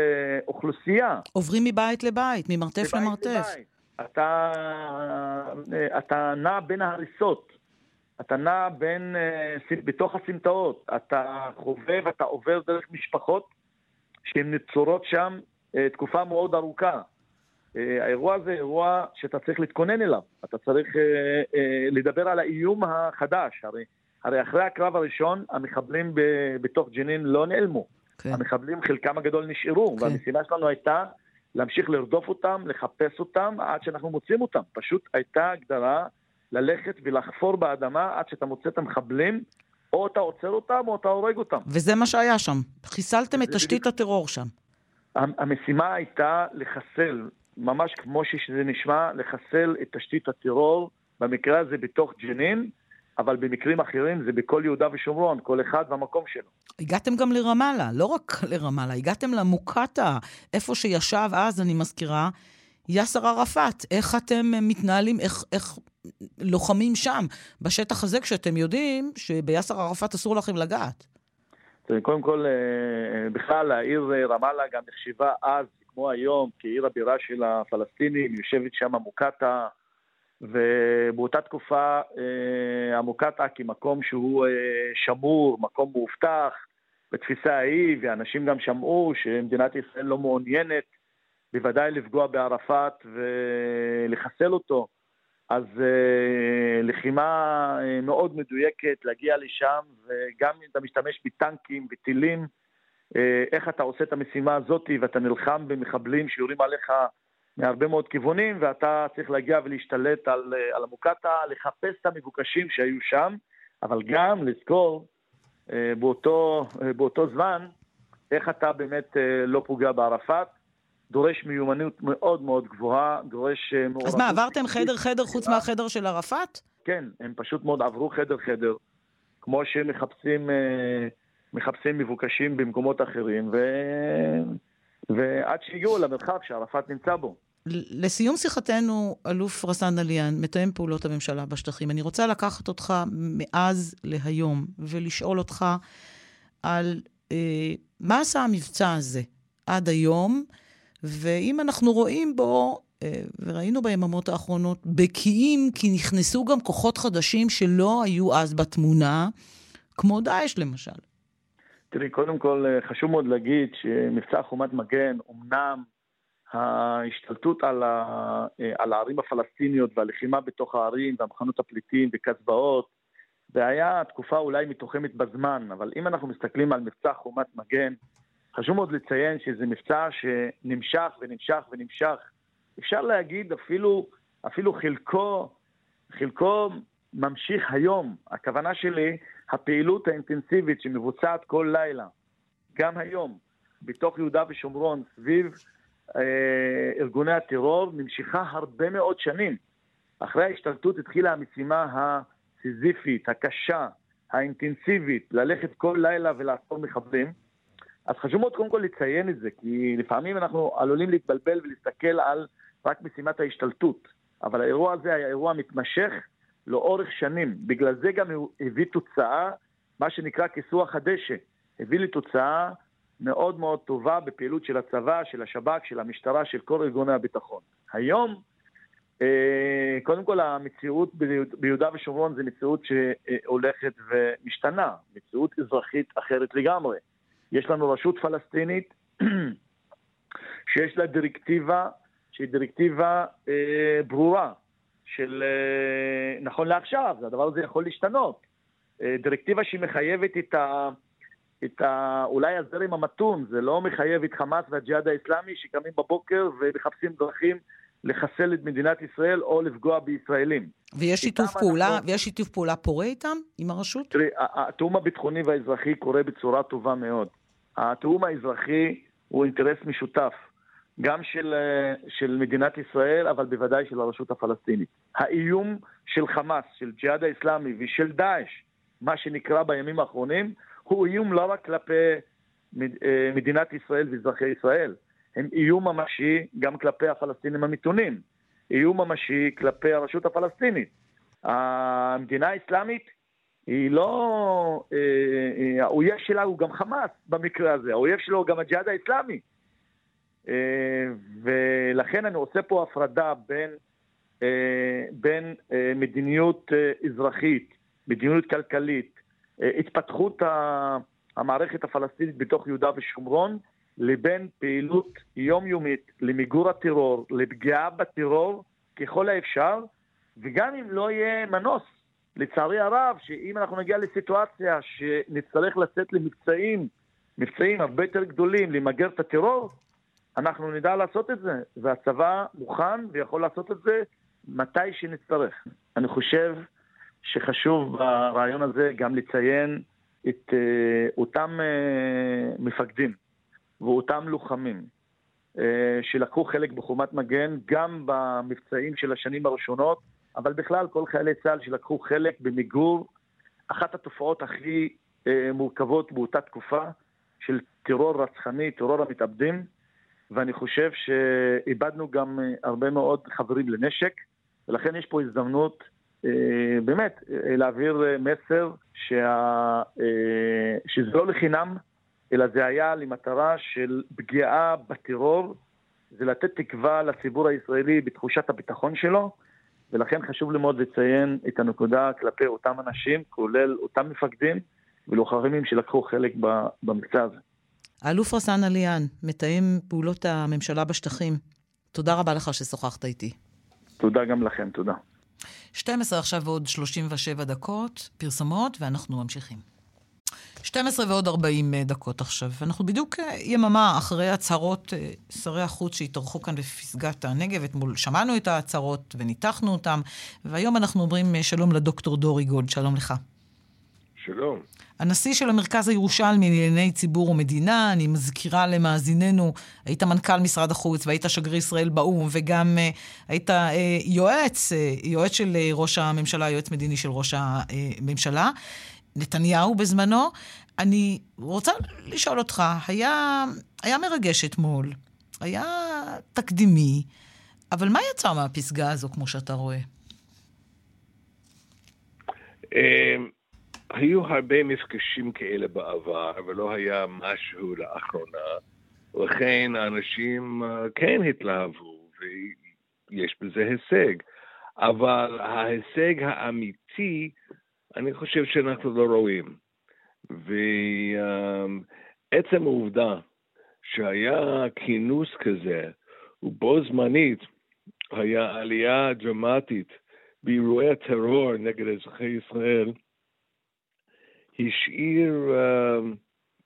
אוכלוסייה. עוברים מבית לבית, ממרתף למרתף. לבית. אתה, אתה נע בין ההריסות, אתה נע בין, בתוך הסמטאות, אתה חובב, אתה עובר דרך משפחות שהן נצורות שם תקופה מאוד ארוכה. האירוע הזה אירוע שאתה צריך להתכונן אליו, אתה צריך לדבר על האיום החדש, הרי הרי אחרי הקרב הראשון, המחבלים ב- בתוך ג'נין לא נעלמו. כן. המחבלים, חלקם הגדול נשארו, כן. והמשימה שלנו הייתה להמשיך לרדוף אותם, לחפש אותם, עד שאנחנו מוצאים אותם. פשוט הייתה הגדרה ללכת ולחפור באדמה עד שאתה מוצא את המחבלים, או אתה עוצר אותם או אתה הורג אותם. וזה מה שהיה שם. חיסלתם את תשתית הטרור שם. המשימה הייתה לחסל, ממש כמו שזה נשמע, לחסל את תשתית הטרור, במקרה הזה בתוך ג'נין, אבל במקרים אחרים זה בכל יהודה ושומרון, כל אחד והמקום שלו. הגעתם גם לרמאללה, לא רק לרמאללה, הגעתם למוקטעה, איפה שישב אז, אני מזכירה, יאסר ערפאת. איך אתם מתנהלים, איך, איך לוחמים שם, בשטח הזה, כשאתם יודעים שביאסר ערפאת אסור לכם לגעת? קודם כל, אה, בכלל, העיר רמאללה גם נחשבה אז, כמו היום, כעיר הבירה של הפלסטינים, יושבת שם מוקטעה. ובאותה תקופה אה, המוקטעה כמקום שהוא אה, שמור, מקום מאובטח בתפיסה ההיא, ואנשים גם שמעו שמדינת ישראל לא מעוניינת בוודאי לפגוע בערפאת ולחסל אותו. אז אה, לחימה אה, מאוד מדויקת להגיע לשם, וגם אם אתה משתמש בטנקים, בטילים, אה, איך אתה עושה את המשימה הזאת ואתה נלחם במחבלים שיורים עליך מהרבה מאוד כיוונים, ואתה צריך להגיע ולהשתלט על, אה, על המוקטעה, לחפש את המבוקשים שהיו שם, אבל גם לזכור אה, באותו, אה, באותו זמן איך אתה באמת לא פוגע בערפאת. דורש מיומנות מאוד מאוד גבוהה, דורש מעורבות... אז מה, עברתם חדר-חדר חוץ מהחדר של ערפאת? כן, הם פשוט מאוד עברו חדר-חדר, כמו שמחפשים מחפשים מבוקשים במקומות אחרים, ו... ועד שהגיעו למרחב שערפאת נמצא בו. לסיום שיחתנו, אלוף רסאן עליאן, מתאם פעולות הממשלה בשטחים, אני רוצה לקחת אותך מאז להיום ולשאול אותך על אה, מה עשה המבצע הזה עד היום, ואם אנחנו רואים בו, אה, וראינו ביממות האחרונות, בקיאים, כי נכנסו גם כוחות חדשים שלא היו אז בתמונה, כמו דאעש למשל. תראי, קודם כל אה, חשוב מאוד להגיד שמבצע חומת מגן, אמנם ההשתלטות על, ה, אה, על הערים הפלסטיניות והלחימה בתוך הערים והמחנות הפליטים וקצבאות, זה היה תקופה אולי מתוחמת בזמן, אבל אם אנחנו מסתכלים על מבצע חומת מגן, חשוב מאוד לציין שזה מבצע שנמשך ונמשך ונמשך. אפשר להגיד אפילו אפילו חלקו, חלקו ממשיך היום. הכוונה שלי, הפעילות האינטנסיבית שמבוצעת כל לילה, גם היום, בתוך יהודה ושומרון, סביב ארגוני הטרור, נמשכה הרבה מאוד שנים. אחרי ההשתלטות התחילה המשימה הסיזיפית, הקשה, האינטנסיבית, ללכת כל לילה ולעצור מחבלים. אז חשוב מאוד קודם כל לציין את זה, כי לפעמים אנחנו עלולים להתבלבל ולהסתכל על רק משימת ההשתלטות. אבל האירוע הזה היה אירוע מתמשך לאורך שנים. בגלל זה גם הוא הביא תוצאה, מה שנקרא כיסוח הדשא. הביא לתוצאה מאוד מאוד טובה בפעילות של הצבא, של השב"כ, של המשטרה, של כל ארגוני הביטחון. היום, אה, קודם כל המציאות ביהודה ושומרון זה מציאות שהולכת ומשתנה, מציאות אזרחית אחרת לגמרי. יש לנו רשות פלסטינית שיש לה דירקטיבה שהיא דירקטיבה אה, ברורה של אה, נכון לעכשיו, הדבר הזה יכול להשתנות. אה, דירקטיבה שהיא מחייבת את ה... את ה... אולי הזרם המתון, זה לא מחייב את חמאס והג'יהאד האסלאמי שקמים בבוקר ומחפשים דרכים לחסל את מדינת ישראל או לפגוע בישראלים. ויש שיתוף פעולה, אנחנו... ויש שיתוף פעולה פורה איתם, עם הרשות? תראי, התיאום הביטחוני והאזרחי קורה בצורה טובה מאוד. התיאום האזרחי הוא אינטרס משותף. גם של, אה, של מדינת ישראל, אבל בוודאי של הרשות הפלסטינית. האיום של חמאס, של ג'יהאד האסלאמי ושל דאעש, מה שנקרא בימים האחרונים, הוא איום לא רק כלפי אה, מדינת ישראל ואזרחי ישראל, הם איום ממשי גם כלפי הפלסטינים המתונים, איום ממשי כלפי הרשות הפלסטינית. המדינה האסלאמית היא לא... אה, האויב שלה הוא גם חמאס במקרה הזה, האויב שלו הוא גם הג'יהאד האסלאמי. אה, ולכן אני עושה פה הפרדה בין, אה, בין אה, מדיניות אזרחית, מדיניות כלכלית, התפתחות המערכת הפלסטינית בתוך יהודה ושומרון, לבין פעילות יומיומית למיגור הטרור, לפגיעה בטרור ככל האפשר, וגם אם לא יהיה מנוס, לצערי הרב, שאם אנחנו נגיע לסיטואציה שנצטרך לצאת למבצעים, מבצעים הרבה יותר גדולים למגר את הטרור, אנחנו נדע לעשות את זה, והצבא מוכן ויכול לעשות את זה מתי שנצטרך. אני חושב שחשוב ברעיון הזה גם לציין את uh, אותם uh, מפקדים ואותם לוחמים uh, שלקחו חלק בחומת מגן גם במבצעים של השנים הראשונות, אבל בכלל כל חיילי צה"ל שלקחו חלק במיגור אחת התופעות הכי מורכבות באותה תקופה של טרור רצחני, טרור המתאבדים. ואני חושב שאיבדנו גם אה, הרבה מאוד חברים לנשק, ולכן יש פה הזדמנות אה, באמת אה, להעביר מסר שה, שזה לא לחינם, אלא זה היה למטרה של פגיעה בטרור, זה לתת תקווה לציבור הישראלי בתחושת הביטחון שלו, ולכן חשוב לי מאוד לציין את הנקודה כלפי אותם אנשים, כולל אותם מפקדים ולוחמים שלקחו חלק במבצע הזה. האלוף רסאן עליאן, מתאם פעולות הממשלה בשטחים, תודה רבה לך ששוחחת איתי. תודה גם לכם, תודה. 12 עכשיו ועוד 37 דקות, פרסומות, ואנחנו ממשיכים. 12 ועוד 40 דקות עכשיו. אנחנו בדיוק אה, יממה אחרי הצהרות אה, שרי החוץ שהתארחו כאן בפסגת הנגב. אתמול שמענו את ההצהרות וניתחנו אותן, והיום אנחנו אומרים אה, שלום לדוקטור דורי גולד, שלום לך. שלום. הנשיא של המרכז הירושלמי לענייני ציבור ומדינה, אני מזכירה למאזיננו, היית מנכ"ל משרד החוץ והיית שגריר ישראל באו"ם, וגם uh, היית uh, יועץ, uh, יועץ של uh, ראש הממשלה, יועץ מדיני של ראש הממשלה. נתניהו בזמנו. אני רוצה לשאול אותך, היה, היה מרגש אתמול, היה תקדימי, אבל מה יצא מהפסגה הזו, כמו שאתה רואה? היו הרבה מפגשים כאלה בעבר, ולא היה משהו לאחרונה, לכן האנשים אה, כן התלהבו, ויש בזה הישג. אבל ההישג האמיתי, אני חושב שאנחנו לא רואים. ועצם העובדה שהיה כינוס כזה, ובו זמנית היה עלייה דרמטית באירועי הטרור נגד אזרחי ישראל, השאיר uh,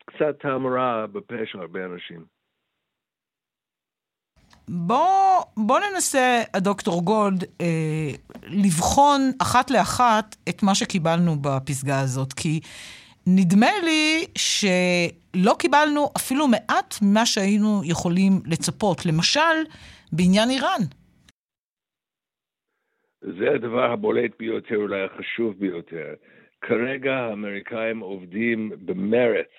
קצת טעם רע בפה של הרבה אנשים. בוא, בוא ננסה, הדוקטור גולד, אה, לבחון אחת לאחת את מה שקיבלנו בפסגה הזאת, כי נדמה לי שלא קיבלנו אפילו מעט ממה שהיינו יכולים לצפות. למשל, בעניין איראן. זה הדבר הבולט ביותר, אולי החשוב ביותר. כרגע האמריקאים עובדים במרץ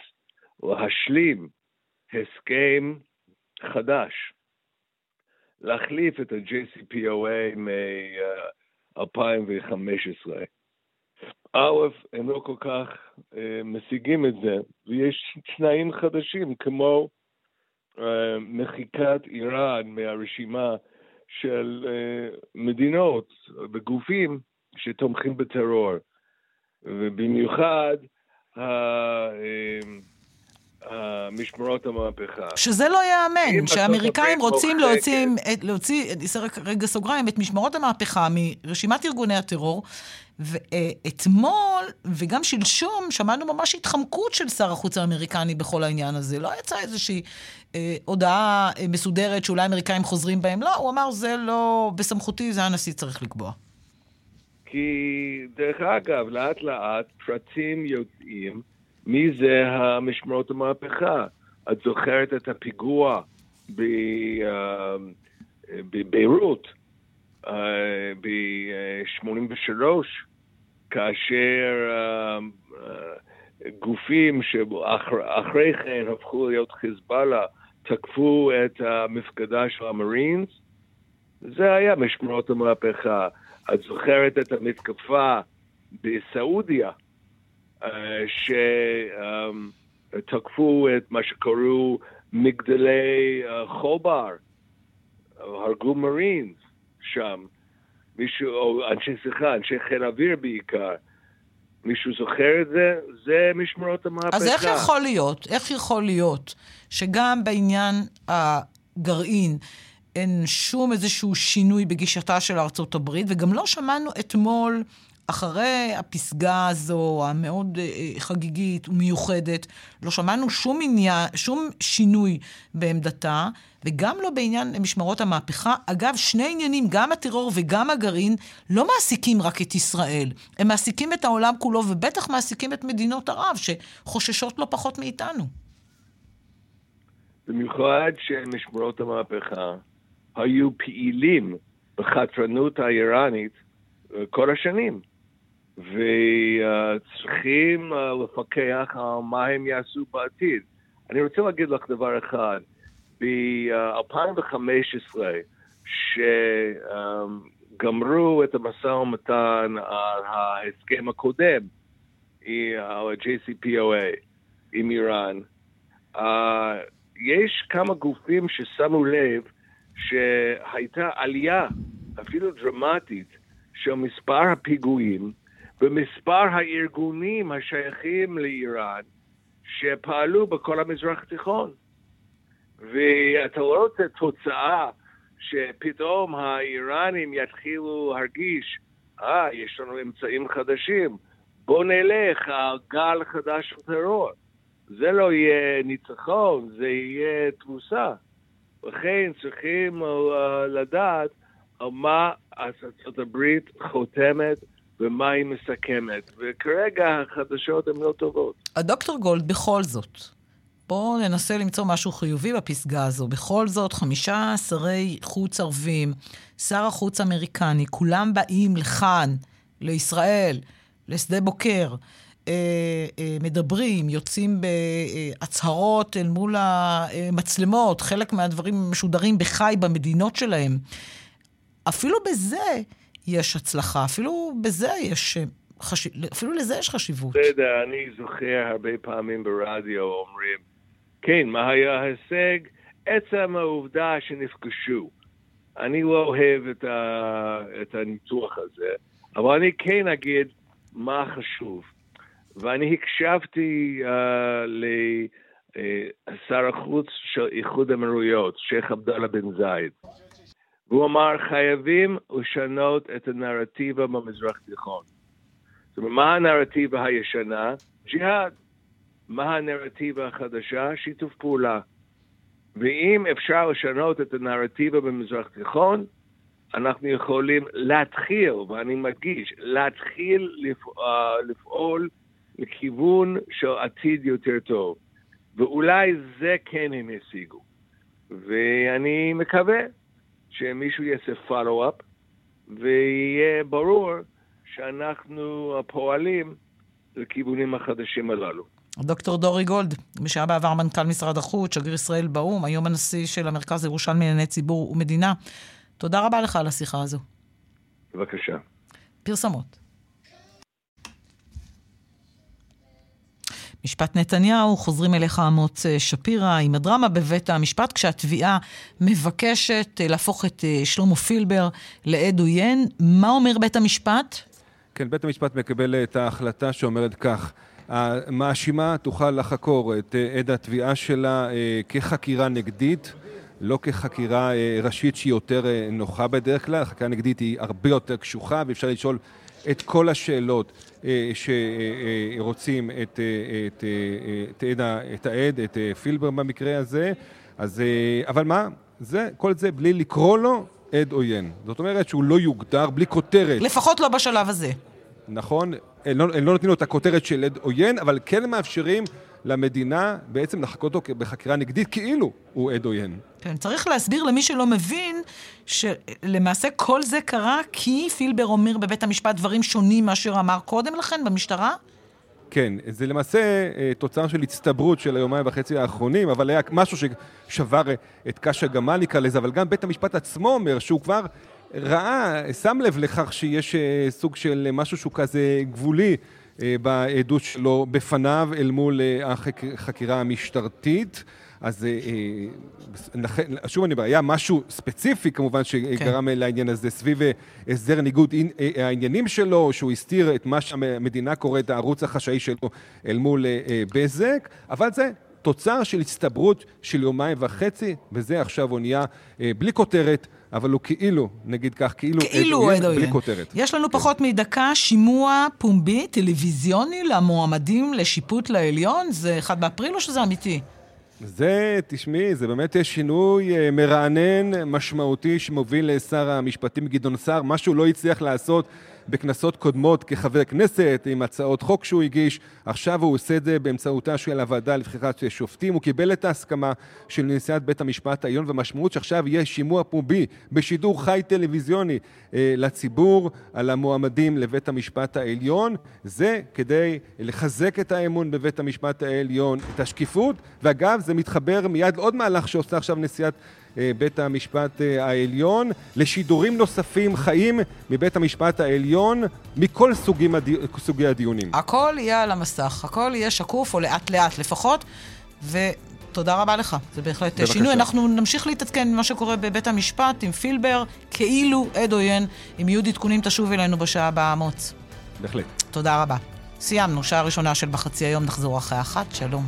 להשלים הסכם חדש, להחליף את ה-JCPOA מ-2015. א', הם לא כל כך uh, משיגים את זה, ויש תנאים חדשים, כמו uh, מחיקת איראן מהרשימה של uh, מדינות וגופים שתומכים בטרור. ובמיוחד משמרות המהפכה. שזה לא ייאמן, שהאמריקאים רוצים להוציא, להוציא, אני רק רגע סוגריים, את משמרות המהפכה מרשימת ארגוני הטרור, ואתמול וגם שלשום שמענו ממש התחמקות של שר החוץ האמריקני בכל העניין הזה. לא יצאה איזושהי אה, הודעה אה, מסודרת שאולי האמריקאים חוזרים בהם, לא, הוא אמר זה לא בסמכותי, זה הנשיא צריך לקבוע. כי דרך אגב, לאט לאט פרטים יוצאים מי זה המשמרות המהפכה. את זוכרת את הפיגוע אה, בביירות אה, ב-83, כאשר אה, גופים שאחרי כן הפכו להיות חיזבאללה תקפו את המפקדה של המרינס, זה היה משמרות המהפכה. את זוכרת את המתקפה בסעודיה, אה, שתקפו את מה שקראו מגדלי אה, חובר, הרגו מרינס שם, מישהו, או אנשי, סליחה, אנשי חיל אוויר בעיקר. מישהו זוכר את זה? זה משמרות המהפכה. אז איך יכול להיות, איך יכול להיות שגם בעניין הגרעין, אין שום איזשהו שינוי בגישתה של ארצות הברית, וגם לא שמענו אתמול, אחרי הפסגה הזו, המאוד אה, אה, חגיגית ומיוחדת, לא שמענו שום עניין, שום שינוי בעמדתה, וגם לא בעניין משמרות המהפכה. אגב, שני עניינים, גם הטרור וגם הגרעין, לא מעסיקים רק את ישראל, הם מעסיקים את העולם כולו, ובטח מעסיקים את מדינות ערב, שחוששות לא פחות מאיתנו. במיוחד שמשמרות המהפכה היו פעילים בחתרנות האיראנית אה, כל השנים, וצריכים אה, לפקח על מה הם יעשו בעתיד. אני רוצה להגיד לך דבר אחד, ב-2015, שגמרו את המשא ומתן על ההסכם הקודם, על ה-JCPOA עם איראן, אה, יש כמה גופים ששמו לב שהייתה עלייה, אפילו דרמטית, של מספר הפיגועים ומספר הארגונים השייכים לאיראן שפעלו בכל המזרח התיכון. ואתה לא רוצה תוצאה שפתאום האיראנים יתחילו להרגיש, אה, ah, יש לנו אמצעים חדשים, בוא נלך על גל חדש של טרור. זה לא יהיה ניצחון, זה יהיה תבוסה. לכן צריכים uh, לדעת על מה ארצות הברית חותמת ומה היא מסכמת. וכרגע החדשות הן לא טובות. הדוקטור גולד, בכל זאת, בואו ננסה למצוא משהו חיובי בפסגה הזו. בכל זאת, חמישה שרי חוץ ערבים, שר החוץ האמריקני, כולם באים לכאן, לישראל, לשדה בוקר. אה, אה, מדברים, יוצאים בהצהרות אל מול המצלמות, חלק מהדברים משודרים בחי במדינות שלהם. אפילו בזה יש הצלחה, אפילו בזה יש... חש... אפילו לזה יש חשיבות. בסדר, אני זוכר הרבה פעמים ברדיו אומרים, כן, מה היה ההישג? עצם העובדה שנפגשו. אני לא אוהב את, ה... את הניתוח הזה, אבל אני כן אגיד מה חשוב. ואני הקשבתי uh, לשר החוץ של איחוד האמירויות, שייח' עבדאללה בן זייד, והוא אמר, חייבים לשנות את הנרטיבה במזרח התיכון. זאת אומרת, מה הנרטיבה הישנה? ג'יהאד. מה הנרטיבה החדשה? שיתוף פעולה. ואם אפשר לשנות את הנרטיבה במזרח התיכון, אנחנו יכולים להתחיל, ואני מדגיש, להתחיל לפעול, לפעול לכיוון של עתיד יותר טוב. ואולי זה כן הם השיגו. ואני מקווה שמישהו יעשה follow-up, ויהיה ברור שאנחנו פועלים לכיוונים החדשים הללו. דוקטור דורי גולד, מי שהיה בעבר מנכ"ל משרד החוץ, שגריר ישראל באו"ם, היום הנשיא של המרכז הירושלמי לענייני ציבור ומדינה. תודה רבה לך על השיחה הזו. בבקשה. פרסמות. משפט נתניהו, חוזרים אליך אמוץ אה, שפירא עם הדרמה בבית המשפט, כשהתביעה מבקשת אה, להפוך את אה, שלמה פילבר לעד עוין. מה אומר בית המשפט? כן, בית המשפט מקבל את ההחלטה שאומרת כך: המאשימה תוכל לחקור את עד התביעה שלה כחקירה נגדית. לא כחקירה ראשית שהיא יותר נוחה בדרך כלל, חקירה נגדית היא הרבה יותר קשוחה ואפשר לשאול את כל השאלות אה, שרוצים את, אה, את, אה, את, את, את העד, את פילבר במקרה הזה. אז, אבל מה? זה, כל זה בלי לקרוא לו עד עוין. זאת אומרת שהוא לא יוגדר בלי כותרת. לפחות לא בשלב הזה. נכון, הם לא, הם לא נותנים לו את הכותרת של עד עוין, אבל כן מאפשרים למדינה בעצם לחכות אותו בחקירה נגדית כאילו הוא עד עוין. כן, צריך להסביר למי שלא מבין שלמעשה כל זה קרה כי פילבר אומר בבית המשפט דברים שונים מאשר אמר קודם לכן במשטרה? כן, זה למעשה אה, תוצר של הצטברות של היומיים וחצי האחרונים, אבל היה משהו ששבר את קש הגמל נקרא לזה, אבל גם בית המשפט עצמו אומר שהוא כבר ראה, שם לב לכך שיש אה, סוג של משהו שהוא כזה גבולי אה, בעדות שלו בפניו אל מול החקירה המשטרתית. אז שוב אני אומר, היה משהו ספציפי כמובן שגרם כן. לעניין הזה סביב הסדר ניגוד העניינים שלו, שהוא הסתיר את מה שהמדינה קוראת הערוץ החשאי שלו אל מול בזק, אבל זה תוצר של הצטברות של יומיים וחצי, וזה עכשיו הוא נהיה בלי כותרת. אבל הוא כאילו, נגיד כך, כאילו, כאילו עד עוין, בלי כותרת. יש לנו כן. פחות מדקה, שימוע פומבי, טלוויזיוני למועמדים לשיפוט לעליון? זה 1 באפריל או שזה אמיתי? זה, תשמעי, זה באמת שינוי אה, מרענן, משמעותי, שמוביל לשר המשפטים גדעון סער, מה שהוא לא הצליח לעשות בכנסות קודמות כחבר כנסת, עם הצעות חוק שהוא הגיש. עכשיו הוא עושה את זה באמצעותה של הוועדה לבחירת שופטים. הוא קיבל את ההסכמה של נשיאת בית המשפט העליון, והמשמעות שעכשיו יהיה שימוע פומבי בשידור חי טלוויזיוני אה, לציבור על המועמדים לבית המשפט העליון. זה כדי לחזק את האמון בבית המשפט העליון, את השקיפות, ואגב, זה מתחבר מיד לעוד מהלך שעושה עכשיו נשיאת בית המשפט אה, העליון, לשידורים נוספים חיים מבית המשפט העליון, מכל סוגים הדי... סוגי הדיונים. הכל יהיה על המסך, הכל יהיה שקוף, או לאט לאט לפחות, ותודה רבה לך, זה בהחלט בבקשה. שינוי. אנחנו נמשיך להתעדכן ממה שקורה בבית המשפט עם פילבר, כאילו עד עוין. אם יהיו עדכונים תשוב אלינו בשעה הבאה, אמוץ. בהחלט. תודה רבה. סיימנו, שעה ראשונה של בחצי היום, נחזור אחרי אחת, שלום.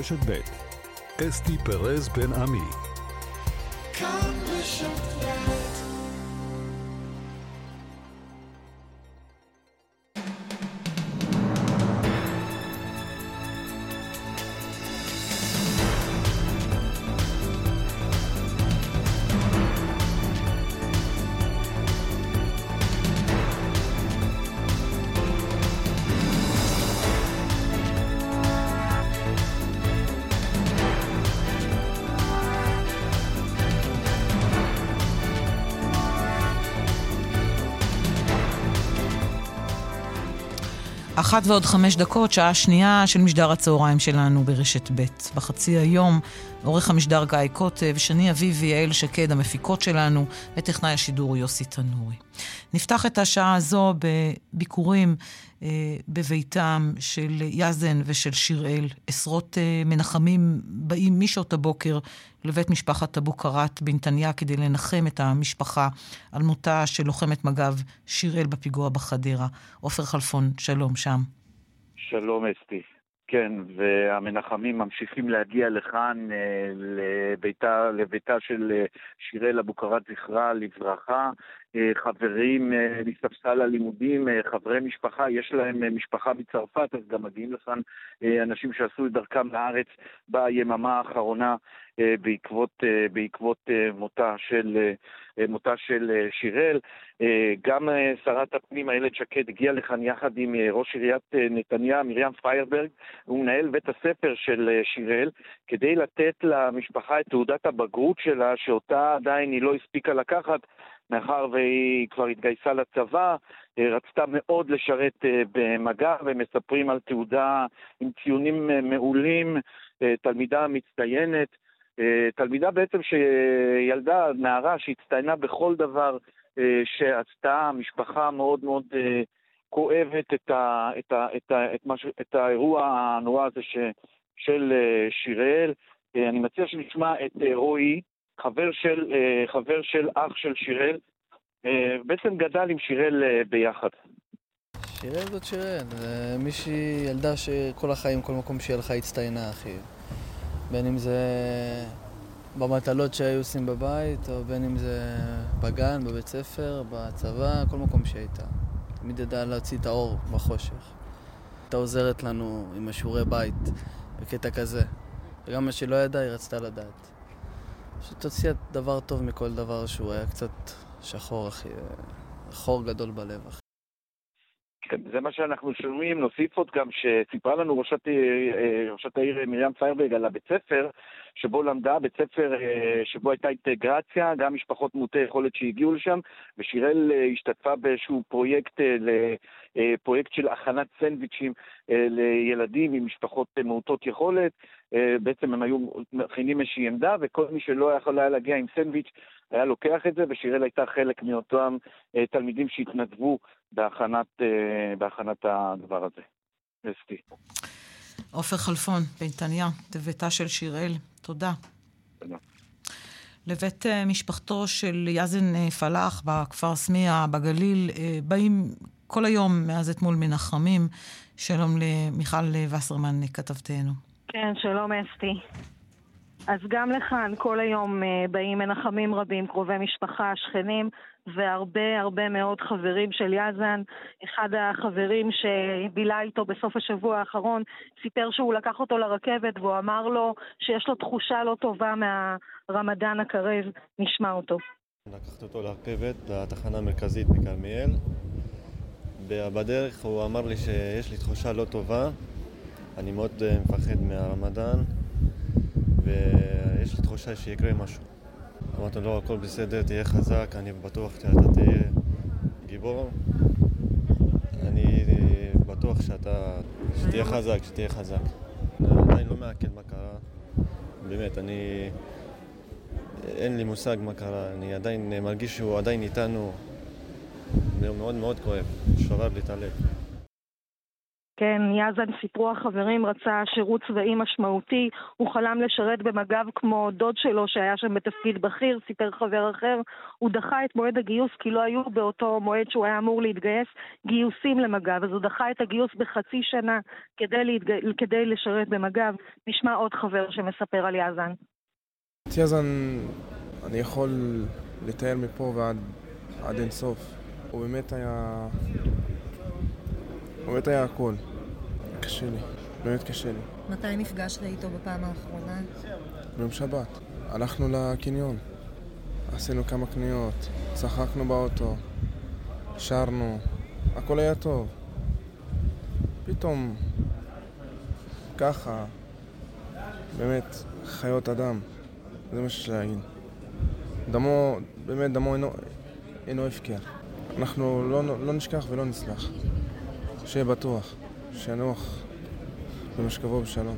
רשת ב' אסתי פרז בן עמי. כאן רשת אחת ועוד חמש דקות, שעה שנייה של משדר הצהריים שלנו ברשת ב'. בחצי היום, עורך המשדר גיא קוטב, שני אביב ויעל שקד, המפיקות שלנו, וטכנאי השידור יוסי תנורי. נפתח את השעה הזו בביקורים בביתם של יזן ושל שיראל. עשרות אה, מנחמים באים משעות הבוקר לבית משפחת אבו קראט בנתניה כדי לנחם את המשפחה על מותה של לוחמת מג"ב שיראל בפיגוע בחדרה. עופר חלפון, שלום שם. שלום אסתי. כן, והמנחמים ממשיכים להגיע לכאן, אה, לביתה, לביתה של אה, שיראל אבוקרט זכרה לברכה. אה, חברים מספסל הלימודים, חברי משפחה, יש להם משפחה מצרפת, אז גם מגיעים לכאן אנשים שעשו את דרכם לארץ ביממה האחרונה בעקבות, בעקבות מותה של, מותה של שיראל. גם שרת הפנים איילת שקד הגיעה לכאן יחד עם ראש עיריית נתניה, מרים פיירברג, הוא מנהל בית הספר של שיראל, כדי לתת למשפחה את תעודת הבגרות שלה, שאותה עדיין היא לא הספיקה לקחת, מאחר והיא כבר התגייסה לצבא, רצתה מאוד לשרת במגע, ומספרים על תעודה עם ציונים מעולים, תלמידה מצטיינת. תלמידה בעצם שילדה, נערה שהצטיינה בכל דבר שעשתה, משפחה מאוד מאוד כואבת את, ה, את, ה, את, ה, את, מש, את האירוע הנורא הזה ש, של שיראל. אני מציע שנשמע את רועי, חבר של, חבר של אח של שיראל, בעצם גדל עם שיראל ביחד. שיראל זאת שיראל, זה מישהי, ילדה שכל החיים, כל מקום שיהיה לך הצטיינה, אחי. בין אם זה במטלות שהיו עושים בבית, או בין אם זה בגן, בבית ספר, בצבא, כל מקום שהייתה. תמיד ידעה להוציא את האור בחושך. הייתה עוזרת לנו עם השיעורי בית, בקטע כזה. וגם מה שלא ידעה, היא רצתה לדעת. פשוט הוציאה דבר טוב מכל דבר שהוא היה קצת שחור, אחי. חור גדול בלב, אחי. כן, זה מה שאנחנו שומעים. נוסיף עוד גם שסיפרה לנו ראשת, אה, ראשת העיר מרים פיירברג על הבית ספר, שבו למדה, בית ספר אה, שבו הייתה אינטגרציה, גם משפחות מעוטי יכולת שהגיעו לשם, ושיראל אה, השתתפה באיזשהו פרויקט, פרויקט של הכנת סנדוויצ'ים לילדים עם משפחות מעוטות יכולת. בעצם הם היו מכינים איזושהי עמדה, וכל מי שלא יכול היה להגיע עם סנדוויץ' היה לוקח את זה, ושיראל הייתה חלק מאותם תלמידים שהתנדבו בהכנת, בהכנת הדבר הזה. אסתי. עופר חלפון, בנתניה, בביתה של שיראל, תודה. תודה. לבית משפחתו של יזן פלאח בכפר סמיע בגליל באים כל היום מאז אתמול מנחמים. שלום למיכל וסרמן, כתבתנו. כן, שלום אסתי. אז גם לכאן כל היום באים מנחמים רבים, קרובי משפחה, שכנים, והרבה הרבה מאוד חברים של יזן. אחד החברים שבילה איתו בסוף השבוע האחרון סיפר שהוא לקח אותו לרכבת והוא אמר לו שיש לו תחושה לא טובה מהרמדאן הקרב. נשמע אותו. לקחתי אותו לרכבת, לתחנה המרכזית בכרמיאל. בדרך הוא אמר לי שיש לי תחושה לא טובה, אני מאוד מפחד מהרמדאן ויש לי תחושה שיקרה משהו. אמרתי לו, הכל בסדר, תהיה חזק, אני בטוח שאתה תהיה גיבור. אני בטוח שאתה, שתהיה חזק, שתהיה חזק. אני עדיין לא מעכל מה קרה, באמת, אני... אין לי מושג מה קרה, אני עדיין מרגיש שהוא עדיין איתנו. זה מאוד מאוד כואב, שובר לי את הלב. כן, יזן סיפרו החברים, רצה שירות צבאי משמעותי, הוא חלם לשרת במג"ב כמו דוד שלו שהיה שם בתפקיד בכיר, סיפר חבר אחר, הוא דחה את מועד הגיוס כי לא היו באותו מועד שהוא היה אמור להתגייס גיוסים למג"ב, אז הוא דחה את הגיוס בחצי שנה כדי, להתג... כדי לשרת במג"ב. נשמע עוד חבר שמספר על יזן. את יזן אני יכול לתאר מפה ועד עד אינסוף. הוא באמת היה... הוא באמת היה הכל. קשה לי, באמת קשה לי. מתי נפגשת איתו בפעם האחרונה? ביום שבת. הלכנו לקניון, עשינו כמה קניות, צחקנו באוטו, שרנו, הכל היה טוב. פתאום, ככה, באמת, חיות אדם, זה מה שיש להגיד. דמו, באמת, דמו אינו, אינו הפקר. אנחנו לא, לא נשכח ולא נסלח. שיהיה בטוח. שינוח במשכבו בשלום.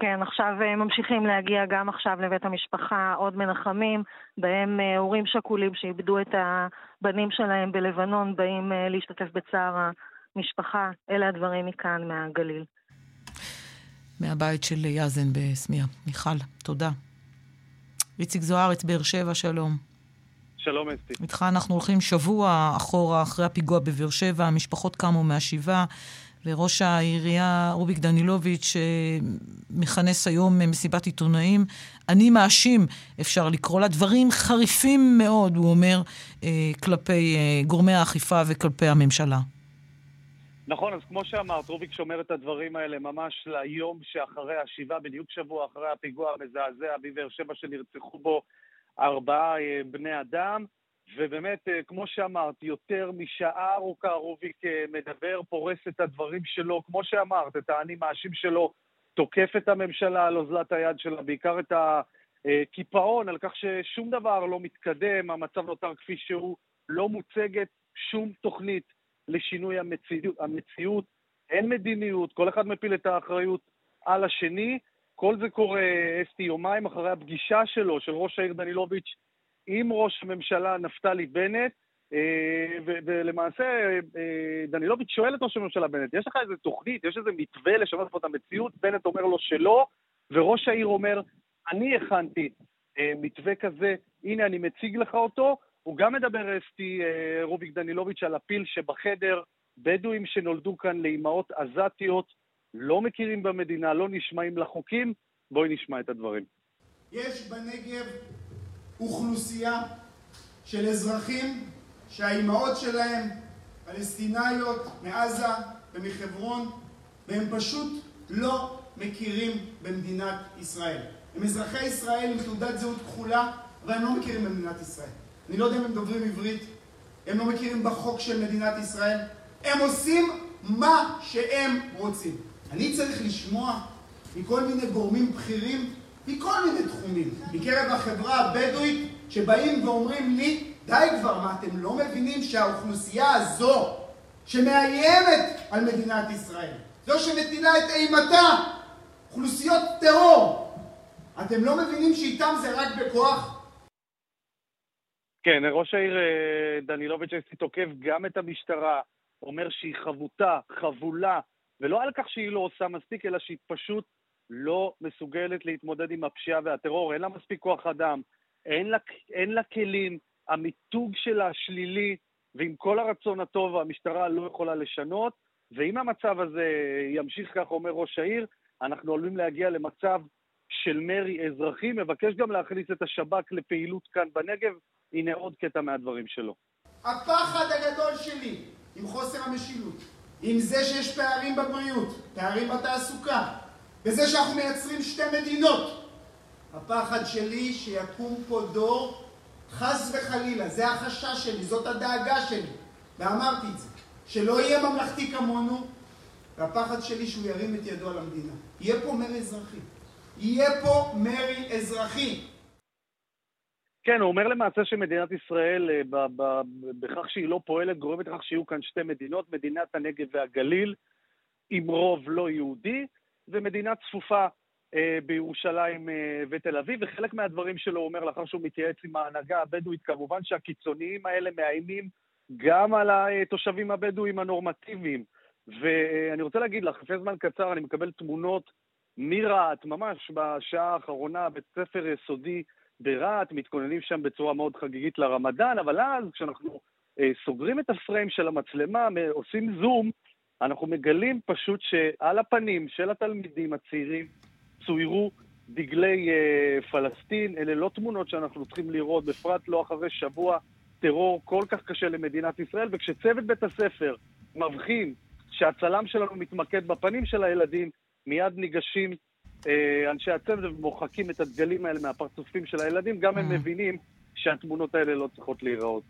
כן, עכשיו אה, ממשיכים להגיע גם עכשיו לבית המשפחה עוד מנחמים, בהם אה, הורים שכולים שאיבדו את הבנים שלהם בלבנון, באים אה, להשתתף בצער המשפחה. אלה הדברים מכאן, מהגליל. מהבית של יאזן בסמיה. מיכל, תודה. איציק זוארץ, באר שבע, שלום. שלום אסתי. איתך אנחנו הולכים שבוע אחורה אחרי הפיגוע בבאר שבע, המשפחות קמו מהשבעה. וראש העירייה רוביק דנילוביץ' מכנס היום מסיבת עיתונאים. אני מאשים, אפשר לקרוא לה, דברים חריפים מאוד, הוא אומר, אה, כלפי אה, גורמי האכיפה וכלפי הממשלה. נכון, אז כמו שאמרת, רוביק שומר את הדברים האלה ממש ליום שאחרי השבעה, בדיוק שבוע אחרי הפיגוע המזעזע בבאר שבע שנרצחו בו ארבעה אה, בני אדם. ובאמת, אה, כמו שאמרת, יותר משעה ארוכה רוביק אה, מדבר, פורס את הדברים שלו, כמו שאמרת, את האני מאשים שלו, תוקף את הממשלה על אוזלת היד שלה, בעיקר את הקיפאון, על כך ששום דבר לא מתקדם, המצב נותר כפי שהוא, לא מוצגת שום תוכנית לשינוי המציאות, המציאות, אין מדיניות, כל אחד מפיל את האחריות על השני. כל זה קורה, אסתי, יומיים אחרי הפגישה שלו, של ראש העיר דנילוביץ', עם ראש הממשלה נפתלי בנט, אה, ולמעשה אה, דנילוביץ' שואל את ראש הממשלה בנט, יש לך איזה תוכנית, יש איזה מתווה לשנות פה את המציאות? בנט אומר לו שלא, וראש העיר אומר, אני הכנתי אה, מתווה כזה, הנה אני מציג לך אותו. הוא גם מדבר, אסתי רוביק דנילוביץ', על הפיל שבחדר, בדואים שנולדו כאן לאימהות עזתיות, לא מכירים במדינה, לא נשמעים לחוקים. בואי נשמע את הדברים. יש בנגב אוכלוסייה של אזרחים שהאימהות שלהם פלסטינאיות מעזה ומחברון והם פשוט לא מכירים במדינת ישראל. הם אזרחי ישראל עם תעודת זהות כחולה אבל הם לא מכירים במדינת ישראל. אני לא יודע אם הם דוברים עברית, הם לא מכירים בחוק של מדינת ישראל, הם עושים מה שהם רוצים. אני צריך לשמוע מכל מיני גורמים בכירים מכל מיני תחומים, מקרב החברה הבדואית, שבאים ואומרים לי, די כבר, מה אתם לא מבינים שהאוכלוסייה הזו, שמאיימת על מדינת ישראל, זו שמטילה את אימתה, אוכלוסיות טרור, אתם לא מבינים שאיתם זה רק בכוח? כן, ראש העיר אה, דנילוביץ' תוקף גם את המשטרה, אומר שהיא חבוטה, חבולה, ולא על כך שהיא לא עושה מספיק, אלא שהיא פשוט לא מסוגלת להתמודד עם הפשיעה והטרור, אין לה מספיק כוח אדם, אין לה, אין לה כלים, המיתוג שלה שלילי, ועם כל הרצון הטוב המשטרה לא יכולה לשנות, ואם המצב הזה ימשיך, כך אומר ראש העיר, אנחנו עלולים להגיע למצב של מרי אזרחי, מבקש גם להכניס את השב"כ לפעילות כאן בנגב. הנה עוד קטע מהדברים שלו. הפחד הגדול שלי עם חוסר המשילות, עם זה שיש פערים בבריאות, פערים בתעסוקה, בזה שאנחנו מייצרים שתי מדינות. הפחד שלי שיקום פה דור, חס וחלילה, זה החשש שלי, זאת הדאגה שלי, ואמרתי את זה, שלא יהיה ממלכתי כמונו, והפחד שלי שהוא ירים את ידו על המדינה. יהיה פה מרי אזרחי. יהיה פה מרי אזרחי. כן, הוא אומר למעשה שמדינת ישראל, אה, בכך שהיא לא פועלת, גורמת לכך שיהיו כאן שתי מדינות, מדינת הנגב והגליל, עם רוב לא יהודי, ומדינה צפופה אה, בירושלים אה, ותל אביב, וחלק מהדברים שלו הוא אומר לאחר שהוא מתייעץ עם ההנהגה הבדואית, כמובן שהקיצוניים האלה מאיימים גם על התושבים הבדואים הנורמטיביים. ואני רוצה להגיד לך, לפני זמן קצר אני מקבל תמונות מרהט, ממש בשעה האחרונה, בית ספר יסודי ברהט, מתכוננים שם בצורה מאוד חגיגית לרמדאן, אבל אז כשאנחנו אה, סוגרים את הפריים של המצלמה, עושים זום, אנחנו מגלים פשוט שעל הפנים של התלמידים הצעירים צוירו דגלי אה, פלסטין. אלה לא תמונות שאנחנו צריכים לראות, בפרט לא אחרי שבוע טרור כל כך קשה למדינת ישראל, וכשצוות בית הספר מבחין שהצלם שלנו מתמקד בפנים של הילדים, מיד ניגשים אנשי הצוות ומוחקים את הדגלים האלה מהפרצופים של הילדים, גם הם mm. מבינים שהתמונות האלה לא צריכות להיראות.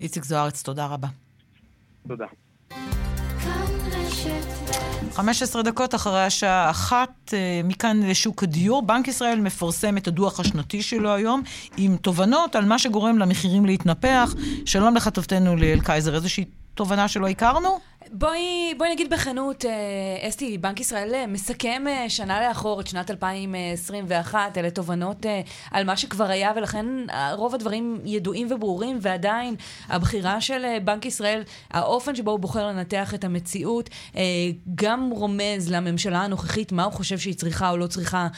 איציק זוארץ, תודה רבה. תודה. 15 דקות אחרי השעה אחת, אה, מכאן לשוק הדיור. בנק ישראל מפרסם את הדוח השנתי שלו היום, עם תובנות על מה שגורם למחירים להתנפח. שלום לכתבתנו ליאל קייזר, איזושהי תובנה שלא הכרנו? בואי, בואי נגיד בכנות, אה, אסתי, בנק ישראל אה, מסכם אה, שנה לאחור את שנת 2021, אלה תובנות על מה שכבר היה, ולכן רוב הדברים ידועים וברורים, ועדיין הבחירה של בנק ישראל, האופן שבו הוא בוחר לנתח את המציאות, גם רומז לממשלה הנוכחית מה הוא חושב שהיא צריכה או לא צריכה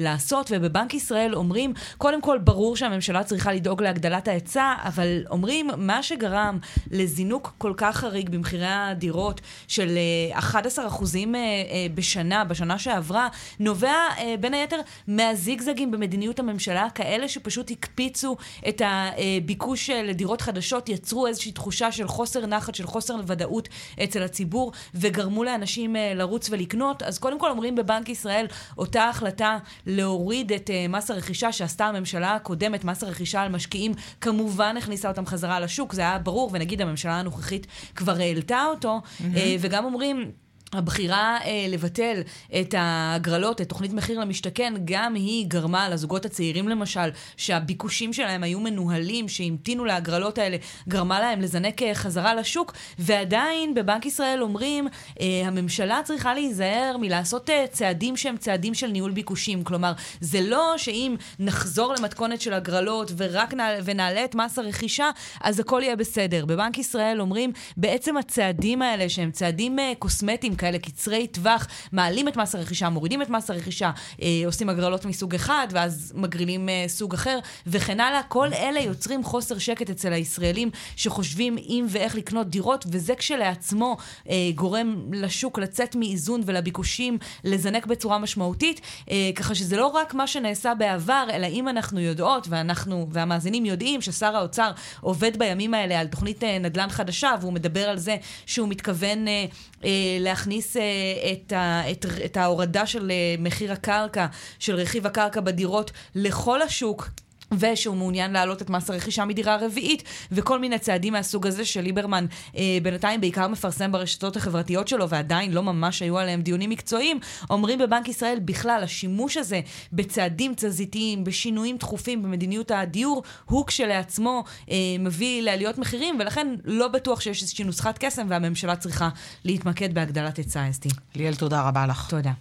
לעשות, ובבנק ישראל אומרים, קודם כל, ברור שהממשלה צריכה לדאוג להגדלת ההיצע, אבל אומרים, מה שגרם לזינוק כל כך חריג במחירי הדירות, הדירות של 11 אה, אחוזים אה, אה, בשנה, בשנה שעברה, נובע בין היתר מהזיגזגים במדיניות הממשלה, כאלה שפשוט הקפיצו את הביקוש לדירות חדשות, יצרו איזושהי תחושה של חוסר נחת, של חוסר ודאות אצל הציבור, וגרמו לאנשים לרוץ ולקנות. אז קודם כל אומרים בבנק ישראל, אותה החלטה להוריד את מס הרכישה שעשתה הממשלה הקודמת, מס הרכישה על משקיעים, כמובן הכניסה אותם חזרה לשוק, זה היה ברור, ונגיד הממשלה הנוכחית כבר העלתה אותו, mm-hmm. וגם אומרים... הבחירה אה, לבטל את ההגרלות, את תוכנית מחיר למשתכן, גם היא גרמה לזוגות הצעירים למשל, שהביקושים שלהם היו מנוהלים, שהמתינו להגרלות האלה, גרמה להם לזנק אה, חזרה לשוק, ועדיין בבנק ישראל אומרים, אה, הממשלה צריכה להיזהר מלעשות אה, צעדים שהם צעדים של ניהול ביקושים. כלומר, זה לא שאם נחזור למתכונת של הגרלות ורק נעלה, ונעלה את מס הרכישה, אז הכל יהיה בסדר. בבנק ישראל אומרים, בעצם הצעדים האלה, שהם צעדים אה, קוסמטיים, כאלה קצרי טווח, מעלים את מס הרכישה, מורידים את מס הרכישה, אה, עושים הגרלות מסוג אחד, ואז מגרילים אה, סוג אחר, וכן הלאה. כל אלה יוצרים חוסר שקט אצל הישראלים שחושבים אם ואיך לקנות דירות, וזה כשלעצמו אה, גורם לשוק לצאת מאיזון ולביקושים לזנק בצורה משמעותית, אה, ככה שזה לא רק מה שנעשה בעבר, אלא אם אנחנו יודעות, ואנחנו והמאזינים יודעים ששר האוצר עובד בימים האלה על תוכנית אה, נדל"ן חדשה, והוא מדבר על זה שהוא מתכוון אה, אה, להכניס אה, את, ה, את, את ההורדה של אה, מחיר הקרקע, של רכיב הקרקע בדירות לכל השוק. ושהוא מעוניין להעלות את מס הרכישה מדירה רביעית, וכל מיני צעדים מהסוג הזה שליברמן אה, בינתיים בעיקר מפרסם ברשתות החברתיות שלו, ועדיין לא ממש היו עליהם דיונים מקצועיים, אומרים בבנק ישראל בכלל, השימוש הזה בצעדים תזזיתיים, בשינויים דחופים במדיניות הדיור, הוא כשלעצמו אה, מביא לעליות מחירים, ולכן לא בטוח שיש איזושהי נוסחת קסם, והממשלה צריכה להתמקד בהגדלת היצע אסתי. ליאל, תודה רבה לך. תודה.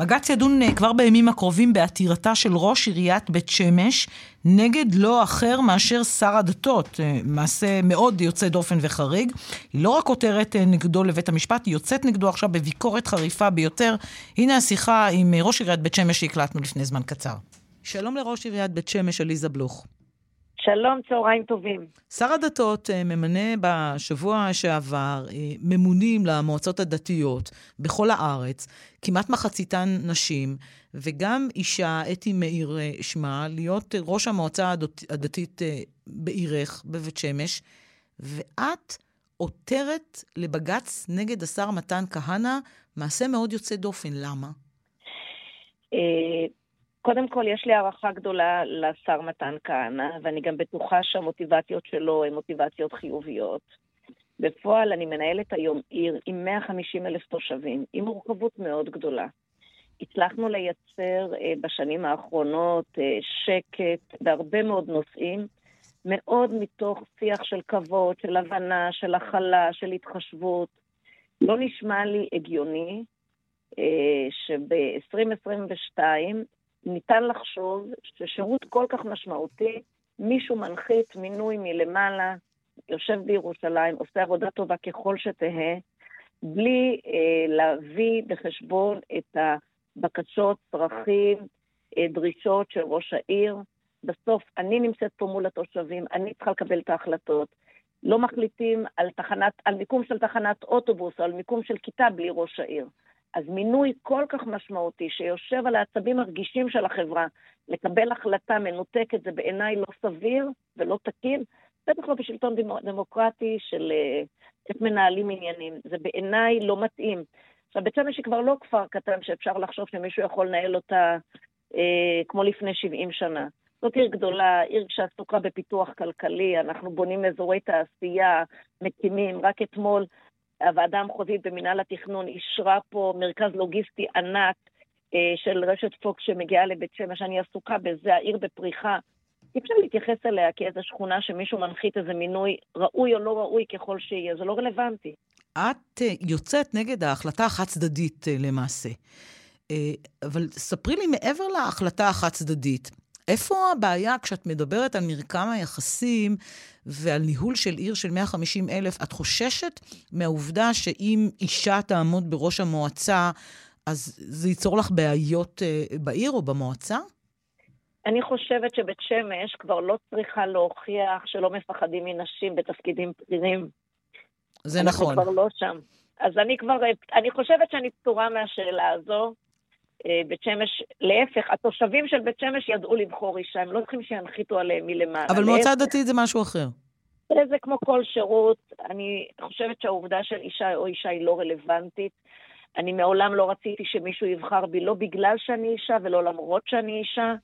בג"ץ ידון אה, כבר בימים הקרובים בעתירתה של ראש עיריית בית שמש, נגד לא אחר מאשר שר הדתות, אה, מעשה מאוד יוצא דופן וחריג. היא לא רק עותרת אה, נגדו לבית המשפט, היא יוצאת נגדו עכשיו בביקורת חריפה ביותר. הנה השיחה עם אה, ראש עיריית בית שמש שהקלטנו לפני זמן קצר. שלום לראש עיריית בית שמש, עליזה בלוך. שלום, צהריים טובים. שר הדתות ממנה בשבוע שעבר ממונים למועצות הדתיות בכל הארץ, כמעט מחציתן נשים. וגם אישה, אתי מאיר אה, שמה, להיות ראש המועצה הדתית אה, בעירך, בבית שמש, ואת עותרת לבג"ץ נגד השר מתן כהנא, מעשה מאוד יוצא דופן. למה? קודם כל, יש לי הערכה גדולה לשר מתן כהנא, ואני גם בטוחה שהמוטיבציות שלו הן מוטיבציות חיוביות. בפועל אני מנהלת היום עיר עם 150 אלף תושבים, עם מורכבות מאוד גדולה. הצלחנו לייצר אה, בשנים האחרונות אה, שקט בהרבה מאוד נושאים, מאוד מתוך שיח של כבוד, של הבנה, של הכלה, של התחשבות. לא נשמע לי הגיוני אה, שב-2022 ניתן לחשוב ששירות כל כך משמעותי, מישהו מנחית מינוי מלמעלה, יושב בירושלים, עושה עבודה טובה ככל שתהא, בלי אה, להביא בחשבון את ה... בקשות, צרכים, אה, דרישות של ראש העיר. בסוף אני נמצאת פה מול התושבים, אני צריכה לקבל את ההחלטות. לא מחליטים על, תחנת, על מיקום של תחנת אוטובוס או על מיקום של כיתה בלי ראש העיר. אז מינוי כל כך משמעותי שיושב על העצבים הרגישים של החברה, לקבל החלטה מנותקת זה בעיניי לא סביר ולא תקין, בטח לא בשלטון דמוקרטי של אה, איך מנהלים עניינים. זה בעיניי לא מתאים. עכשיו, בית שמש היא כבר לא כפר קטן שאפשר לחשוב שמישהו יכול לנהל אותה אה, כמו לפני 70 שנה. זאת עיר גדולה, עיר שעסוקה בפיתוח כלכלי, אנחנו בונים אזורי תעשייה, מקימים. רק אתמול הוועדה המחוזית במינהל התכנון אישרה פה מרכז לוגיסטי ענק אה, של רשת פוקס שמגיעה לבית שמש. אני עסוקה בזה, העיר בפריחה. אי אפשר להתייחס אליה כאיזו שכונה שמישהו מנחית איזה מינוי ראוי או לא ראוי ככל שיהיה, זה לא רלוונטי. את יוצאת נגד ההחלטה החד-צדדית למעשה. אבל ספרי לי מעבר להחלטה החד-צדדית, איפה הבעיה כשאת מדברת על מרקם היחסים ועל ניהול של עיר של 150 אלף? את חוששת מהעובדה שאם אישה תעמוד בראש המועצה, אז זה ייצור לך בעיות uh, בעיר או במועצה? אני חושבת שבית שמש כבר לא צריכה להוכיח שלא מפחדים מנשים בתפקידים בכירים. זה אנחנו נכון. אנחנו כבר לא שם. אז אני כבר, אני חושבת שאני פטורה מהשאלה הזו. אה, בית שמש, להפך, התושבים של בית שמש ידעו לבחור אישה, הם לא צריכים שינחיתו עליהם מלמעלה. אבל מועצה דתית זה משהו אחר. זה כמו כל שירות, אני חושבת שהעובדה של אישה או אישה היא לא רלוונטית. אני מעולם לא רציתי שמישהו יבחר בי, לא בגלל שאני אישה ולא למרות שאני אישה.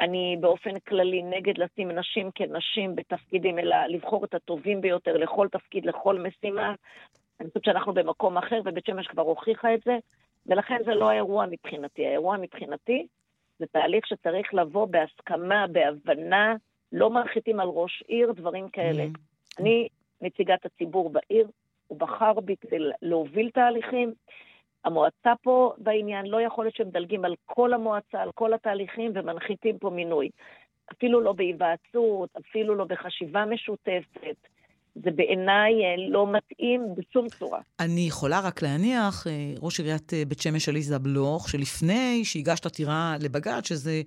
אני באופן כללי נגד לשים נשים כנשים בתפקידים, אלא לבחור את הטובים ביותר לכל תפקיד, לכל משימה. אני חושבת שאנחנו במקום אחר, ובית שמש כבר הוכיחה את זה. ולכן זה לא האירוע מבחינתי. האירוע מבחינתי זה תהליך שצריך לבוא בהסכמה, בהבנה, לא מרחיתים על ראש עיר, דברים כאלה. Mm-hmm. אני נציגת הציבור בעיר, הוא בחר בי כדי להוביל תהליכים. המועצה פה בעניין, לא יכול להיות שמדלגים על כל המועצה, על כל התהליכים ומנחיתים פה מינוי. אפילו לא בהיוועצות, אפילו לא בחשיבה משותפת. זה בעיניי אה, לא מתאים בשום צורה. אני יכולה רק להניח, אה, ראש עיריית אה, בית שמש עליזה בלוך, שלפני שהגשת עתירה לבג"ץ, שזה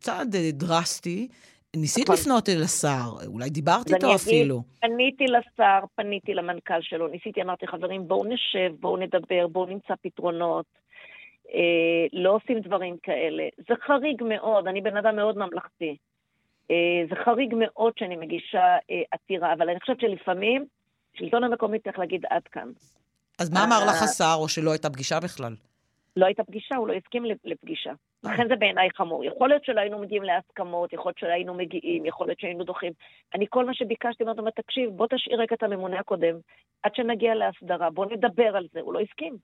צעד דרסטי, ניסית נכון. לפנות אל השר, אולי דיברת איתו אגיד, אפילו. פניתי לשר, פניתי למנכ"ל שלו, ניסיתי, אמרתי, חברים, בואו נשב, בואו נדבר, בואו נמצא פתרונות. אה, לא עושים דברים כאלה. זה חריג מאוד, אני בן אדם מאוד ממלכתי. אה, זה חריג מאוד שאני מגישה אה, עתירה, אבל אני חושבת שלפעמים שלטון המקומי צריך להגיד עד כאן. אז מה אמר לך השר, או שלא הייתה פגישה בכלל? לא הייתה פגישה, הוא לא הסכים לפגישה. לכן זה בעיניי חמור. יכול להיות שלא היינו מגיעים להסכמות, יכול להיות שלא היינו מגיעים, יכול להיות שהיינו דוחים. אני כל מה שביקשתי, אמרתי לו, תקשיב, בוא תשאיר רק את הממונה הקודם, עד שנגיע להסדרה, בוא נדבר על זה. הוא לא הסכים.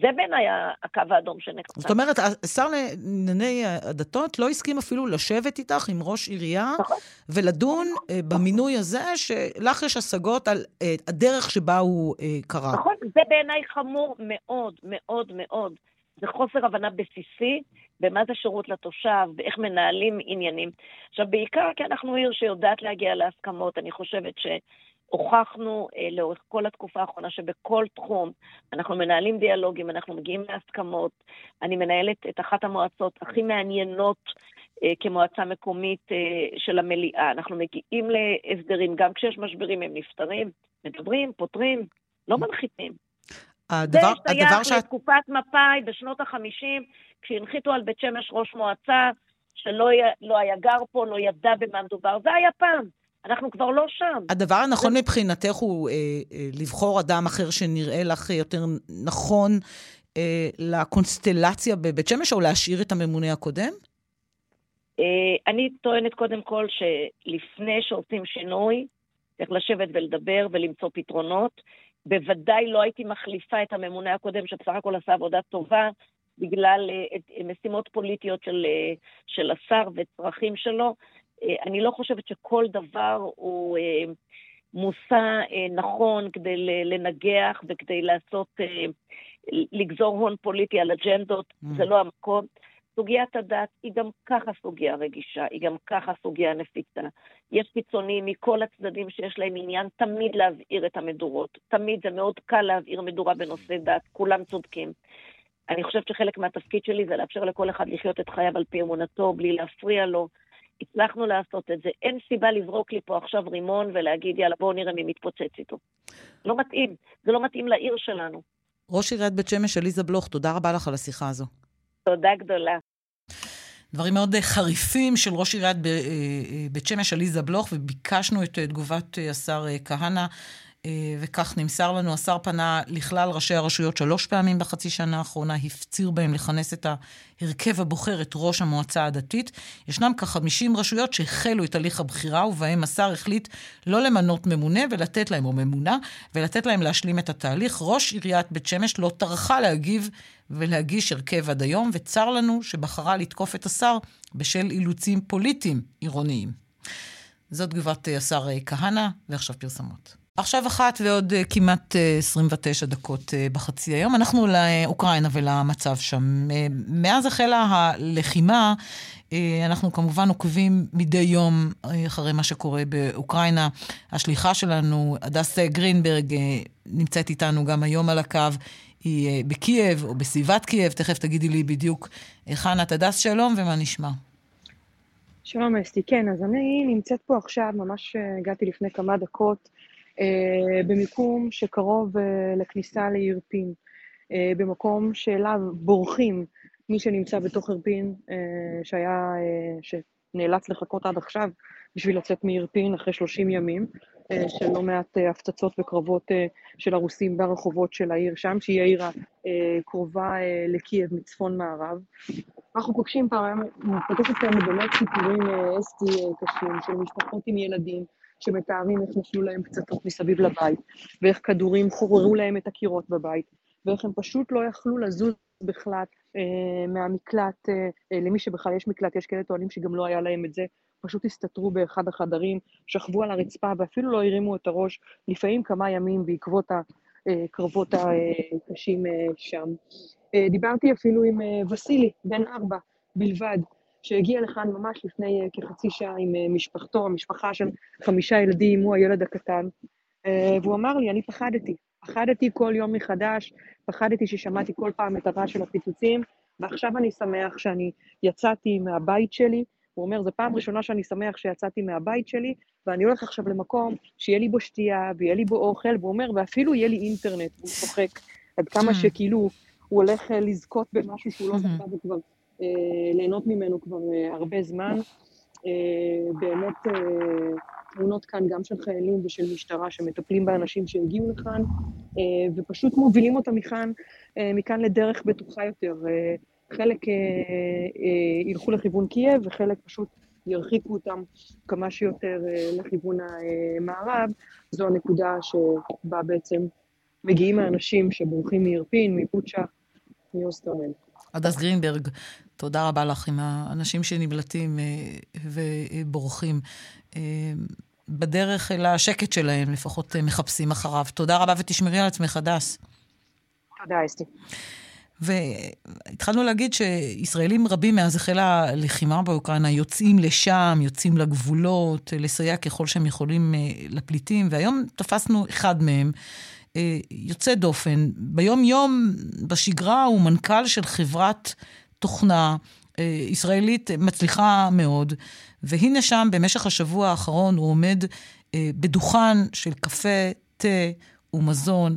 זה בעיניי הקו האדום שנחצה. זאת אומרת, השר לענייני הדתות לא הסכים אפילו לשבת איתך עם ראש עירייה נכון. ולדון נכון. במינוי הזה, שלך יש השגות על אה, הדרך שבה הוא אה, קרה. נכון, זה בעיניי חמור מאוד, מאוד, מאוד. זה חוסר הבנה בסיסי במה זה שירות לתושב, באיך מנהלים עניינים. עכשיו, בעיקר כי אנחנו עיר שיודעת להגיע להסכמות, אני חושבת ש... הוכחנו אה, לאורך כל התקופה האחרונה שבכל תחום אנחנו מנהלים דיאלוגים, אנחנו מגיעים להסכמות. אני מנהלת את אחת המועצות הכי מעניינות אה, כמועצה מקומית אה, של המליאה. אנחנו מגיעים להסדרים, גם כשיש משברים הם נפתרים, מדברים, פותרים, לא מנחיתים. הדבר, זה שייך שאת... לתקופת מפא"י בשנות ה-50, כשהנחיתו על בית שמש ראש מועצה, שלא היה, לא היה גר פה, לא ידע במה מדובר. זה היה פעם. אנחנו כבר לא שם. הדבר הנכון זה... מבחינתך הוא אה, אה, לבחור אדם אחר שנראה לך יותר נכון אה, לקונסטלציה בבית שמש, או להשאיר את הממונה הקודם? אה, אני טוענת קודם כל שלפני שעושים שינוי, צריך לשבת ולדבר ולמצוא פתרונות. בוודאי לא הייתי מחליפה את הממונה הקודם, שבסך הכל עשה עבודה טובה, בגלל uh, משימות פוליטיות של, uh, של השר וצרכים שלו. Uh, אני לא חושבת שכל דבר הוא uh, מושא uh, נכון כדי לנגח וכדי לעשות, לגזור הון פוליטי על אג'נדות, mm. זה לא המקום. סוגיית הדת היא גם ככה סוגיה רגישה, היא גם ככה סוגיה נפיצה. יש קיצונים מכל הצדדים שיש להם עניין תמיד להבעיר את המדורות. תמיד זה מאוד קל להבעיר מדורה בנושא דת, כולם צודקים. אני חושבת שחלק מהתפקיד שלי זה לאפשר לכל אחד לחיות את חייו על פי אמונתו, בלי להפריע לו. הצלחנו לעשות את זה. אין סיבה לזרוק לי פה עכשיו רימון ולהגיד, יאללה, בואו נראה מי מתפוצץ איתו. לא מתאים. זה לא מתאים לעיר שלנו. ראש עיריית בית שמש, עליזה בלוך, תודה רבה לך על השיחה הזו. תודה גדולה. דברים מאוד חריפים של ראש עיריית אה, אה, בית שמש, עליזה בלוך, וביקשנו את אה, תגובת השר כהנא אה, וכך נמסר לנו, השר פנה לכלל ראשי הרשויות שלוש פעמים בחצי שנה האחרונה, הפציר בהם לכנס את ההרכב הבוחר, את ראש המועצה הדתית. ישנם כ-50 רשויות שהחלו את הליך הבחירה, ובהם השר החליט לא למנות ממונה ולתת להם, או ממונה, ולתת להם להשלים את התהליך. ראש עיריית בית שמש לא טרחה להגיב ולהגיש הרכב עד היום, וצר לנו שבחרה לתקוף את השר בשל אילוצים פוליטיים עירוניים. זאת תגובת השר כהנא, ועכשיו פרסומות. עכשיו אחת ועוד אה, כמעט אה, 29 דקות uh, בחצי היום. אנחנו לאוקראינה ולמצב שם. מאז החלה הלחימה, אנחנו כמובן עוקבים מדי יום אחרי מה שקורה באוקראינה. השליחה שלנו, הדס גרינברג, נמצאת איתנו גם היום על הקו. היא בקייב או בסביבת קייב, תכף תגידי לי בדיוק היכן את. הדס, שלום ומה נשמע? שלום אסתי, כן, אז אני נמצאת פה עכשיו, ממש הגעתי לפני כמה דקות. אה, במיקום שקרוב אה, לכניסה לאירפין, אה, במקום שאליו בורחים מי שנמצא בתוך אירפין, שהיה, שנאלץ לחכות עד עכשיו בשביל לצאת מאירפין אחרי 30 ימים, של לא מעט הפצצות וקרבות של הרוסים ברחובות של העיר שם, שהיא העיר הקרובה לקייב מצפון מערב. אנחנו פוגשים פעם, פוגשת כאן באמת סיפורים אסטי קשים של משפחות עם ילדים, שמתארים איך נפלו להם פצצות מסביב לבית, ואיך כדורים חוררו להם את הקירות בבית, ואיך הם פשוט לא יכלו לזוז בכלל אה, מהמקלט, אה, אה, למי שבכלל יש מקלט, יש כאלה טוענים שגם לא היה להם את זה, פשוט הסתתרו באחד החדרים, שכבו על הרצפה ואפילו לא הרימו את הראש, לפעמים כמה ימים בעקבות הקרבות הקשים אה, שם. אה, דיברתי אפילו עם אה, וסילי, בן ארבע בלבד, שהגיע לכאן ממש לפני כחצי שעה עם משפחתו, משפחה של חמישה ילדים, הוא הילד הקטן, והוא אמר לי, אני פחדתי. פחדתי כל יום מחדש, פחדתי ששמעתי כל פעם את הרעש של הפיצוצים, ועכשיו אני שמח שאני יצאתי מהבית שלי. הוא אומר, זו פעם ראשונה שאני שמח שיצאתי מהבית שלי, ואני הולך עכשיו למקום שיהיה לי בו שתייה, ויהיה לי בו אוכל, והוא אומר, ואפילו יהיה לי אינטרנט. הוא צוחק עד כמה mm. שכאילו הוא הולך לזכות במשהו שהוא לא זכה בו כבר אה, ליהנות ממנו כבר אה, הרבה זמן. אה, באמת תמונות כאן גם של חיילים ושל משטרה שמטפלים באנשים שהגיעו לכאן, ופשוט מובילים אותם מכאן, מכאן לדרך בטוחה יותר. חלק ילכו לכיוון קייב וחלק פשוט ירחיקו אותם כמה שיותר לכיוון המערב. זו הנקודה שבה בעצם מגיעים האנשים שבורחים מירפין, מבוצ'ה, מהוסטומל. הדס גרינברג, תודה רבה לך עם האנשים שנמלטים אה, ובורחים. אה, בדרך אל השקט שלהם, לפחות אה, מחפשים אחריו. תודה רבה ותשמרי על עצמך, הדס. תודה, אסתי. והתחלנו להגיד שישראלים רבים מאז החלה הלחימה באוקראינה יוצאים לשם, יוצאים לגבולות, לסייע ככל שהם יכולים לפליטים, והיום תפסנו אחד מהם, יוצא דופן. ביום-יום, בשגרה, הוא מנכ"ל של חברת תוכנה אה, ישראלית מצליחה מאוד, והנה שם במשך השבוע האחרון הוא עומד אה, בדוכן של קפה, תה ומזון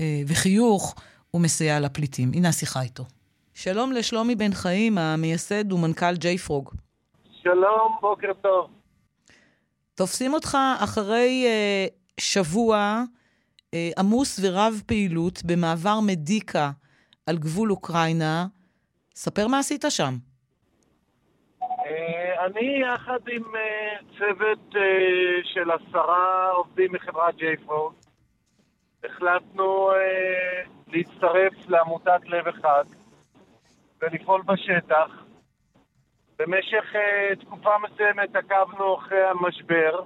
אה, וחיוך, הוא מסייע לפליטים. הנה השיחה איתו. שלום לשלומי בן חיים, המייסד ומנכ"ל ג'יי פרוג. שלום, בוקר טוב. תופסים אותך אחרי אה, שבוע אה, עמוס ורב פעילות במעבר מדיקה על גבול אוקראינה. ספר מה עשית שם. אה, אני יחד עם אה, צוות אה, של עשרה עובדים מחברת JFrog החלטנו להצטרף לעמותת לב אחד ולפעול בשטח. במשך תקופה מסוימת עקבנו אחרי המשבר,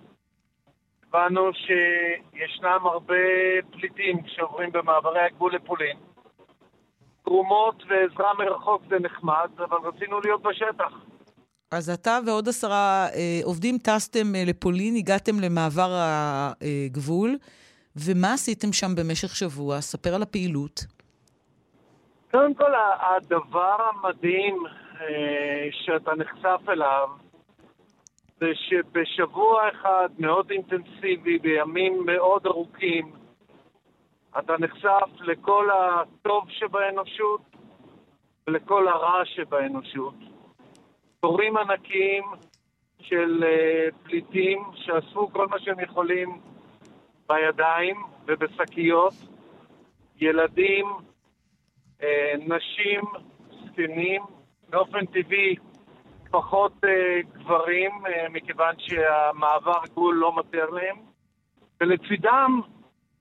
הבנו שישנם הרבה פליטים שעוברים במעברי הגבול לפולין. תרומות ועזרה מרחוק זה נחמד, אבל רצינו להיות בשטח. אז אתה ועוד עשרה אה, עובדים טסתם אה, לפולין, הגעתם למעבר הגבול, ומה עשיתם שם במשך שבוע? ספר על הפעילות. קודם כל, הדבר המדהים אה, שאתה נחשף אליו, זה שבשבוע אחד מאוד אינטנסיבי, בימים מאוד ארוכים, אתה נחשף לכל הטוב שבאנושות ולכל הרע שבאנושות. תורים ענקיים של uh, פליטים שאספו כל מה שהם יכולים בידיים ובשקיות, ילדים, uh, נשים, זקנים, באופן טבעי פחות uh, גברים, uh, מכיוון שהמעבר גבול לא מתר להם, ולצידם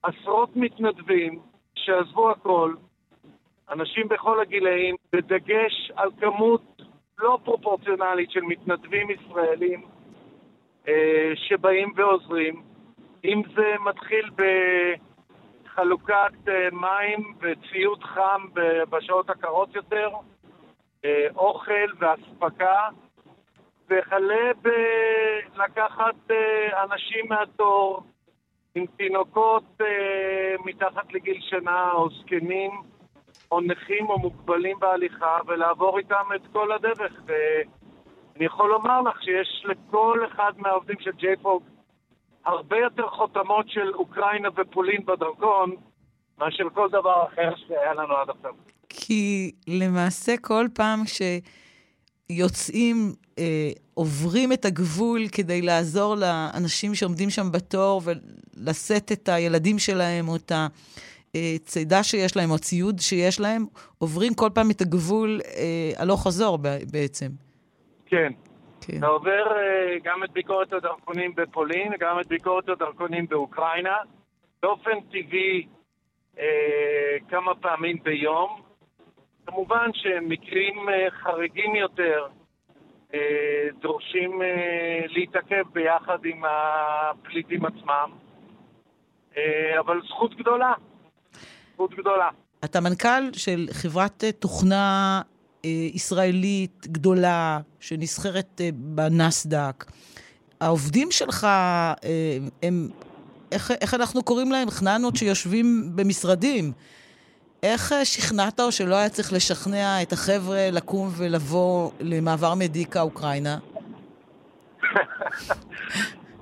עשרות מתנדבים שעזבו הכל, אנשים בכל הגילאים, בדגש על כמות לא פרופורציונלית של מתנדבים ישראלים אה, שבאים ועוזרים. אם זה מתחיל בחלוקת אה, מים וציוד חם בשעות הקרות יותר, אה, אוכל ואספקה, וכלה בלקחת אה, אנשים מהתור עם תינוקות מתחת לגיל שנה או זקנים או נכים או מוגבלים בהליכה ולעבור איתם את כל הדרך. ואני יכול לומר לך שיש לכל אחד מהעובדים של ג'ייפוג הרבה יותר חותמות של אוקראינה ופולין בדרכון מאשר כל דבר אחר שהיה לנו עד עכשיו. כי למעשה כל פעם שיוצאים, אה, עוברים את הגבול כדי לעזור לאנשים שעומדים שם בתור ולשאת את הילדים שלהם או את הצידה שיש להם או הציוד שיש להם, עוברים כל פעם את הגבול אה, הלוך חזור בעצם. כן, כן. אתה עובר uh, גם את ביקורת הדרכונים בפולין, גם את ביקורת הדרכונים באוקראינה, באופן טבעי uh, כמה פעמים ביום. כמובן שמקרים uh, חריגים יותר uh, דורשים uh, להתעכב ביחד עם הפליטים עצמם, uh, אבל זכות גדולה, זכות גדולה. אתה מנכ"ל של חברת תוכנה אה, ישראלית גדולה שנסחרת אה, בנסדק. העובדים שלך אה, הם, איך, איך אנחנו קוראים להם? חננות שיושבים במשרדים. איך שכנעת או שלא היה צריך לשכנע את החבר'ה לקום ולבוא למעבר מדיקה אוקראינה?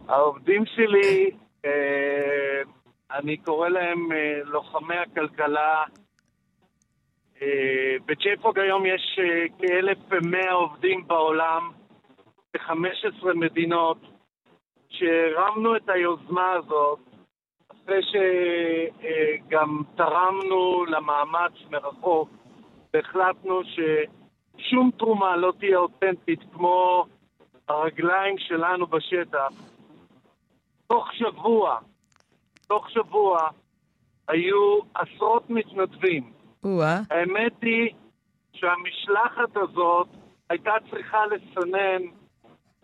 העובדים שלי, אני קורא להם לוחמי הכלכלה אה, בצ'פוג היום יש אה, כ-1,100 עובדים בעולם, ב-15 מדינות, שהרמנו את היוזמה הזאת אחרי שגם תרמנו למאמץ מרחוק והחלטנו ששום תרומה לא תהיה אותנטית כמו הרגליים שלנו בשטח. תוך שבוע, תוך שבוע, היו עשרות מתנדבים האמת היא שהמשלחת הזאת הייתה צריכה לסנן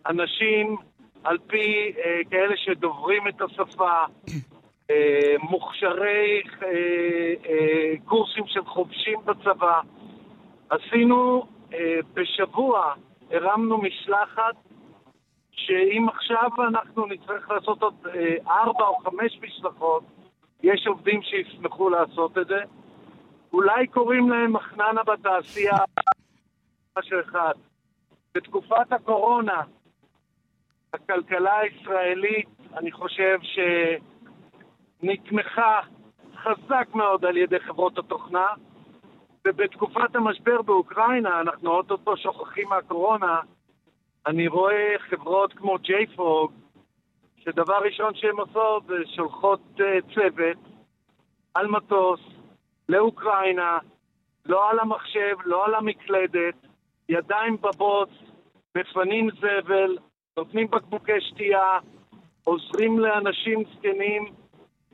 אנשים על פי אה, כאלה שדוברים את השפה, אה, מוכשרי אה, אה, קורסים של חובשים בצבא. עשינו אה, בשבוע, הרמנו משלחת שאם עכשיו אנחנו נצטרך לעשות עוד אה, ארבע או חמש משלחות, יש עובדים שישמחו לעשות את זה. אולי קוראים להם מחננה בתעשייה, משהו אחד. בתקופת הקורונה, הכלכלה הישראלית, אני חושב שנתמכה חזק מאוד על ידי חברות התוכנה, ובתקופת המשבר באוקראינה, אנחנו אוטוטו שוכחים מהקורונה, אני רואה חברות כמו ג'ייפרוג, שדבר ראשון שהן עושות זה שולחות uh, צוות על מטוס לאוקראינה, לא על המחשב, לא על המקלדת, ידיים בבוץ, מפנים זבל, נותנים בקבוקי שתייה, עוזרים לאנשים זקנים,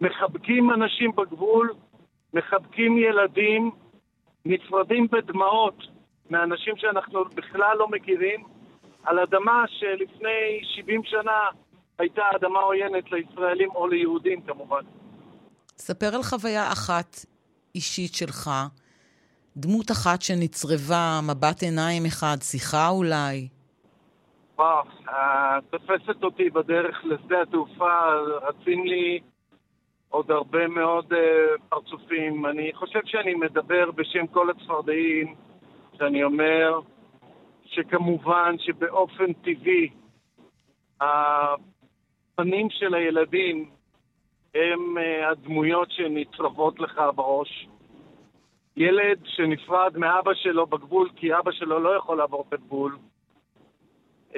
מחבקים אנשים בגבול, מחבקים ילדים, נפרדים בדמעות מאנשים שאנחנו בכלל לא מכירים, על אדמה שלפני 70 שנה הייתה אדמה עוינת לישראלים או ליהודים כמובן. ספר על חוויה אחת אישית שלך, דמות אחת שנצרבה, מבט עיניים אחד, שיחה אולי? וואו, אה, תופסת אותי בדרך לשדה התעופה, רצים לי עוד הרבה מאוד uh, פרצופים. אני חושב שאני מדבר בשם כל הצפרדעים, שאני אומר שכמובן שבאופן טבעי הפנים של הילדים הם uh, הדמויות שנצרבות לך בראש. ילד שנפרד מאבא שלו בגבול כי אבא שלו לא יכול לעבור את הגבול, uh,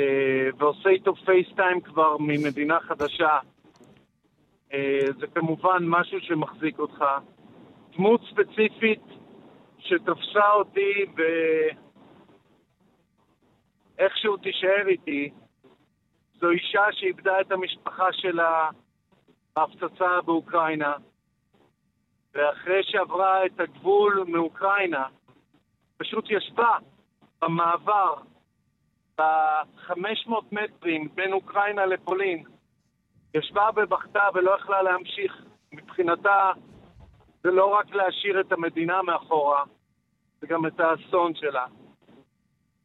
ועושה איתו פייסטיים כבר ממדינה חדשה, uh, זה כמובן משהו שמחזיק אותך. דמות ספציפית שתפסה אותי ואיכשהו תישאר איתי, זו אישה שאיבדה את המשפחה שלה ההפצצה באוקראינה, ואחרי שעברה את הגבול מאוקראינה, פשוט ישבה במעבר ב-500 מטרים בין אוקראינה לפולין, ישבה ובכתה ולא יכלה להמשיך. מבחינתה זה לא רק להשאיר את המדינה מאחורה, זה גם את האסון שלה.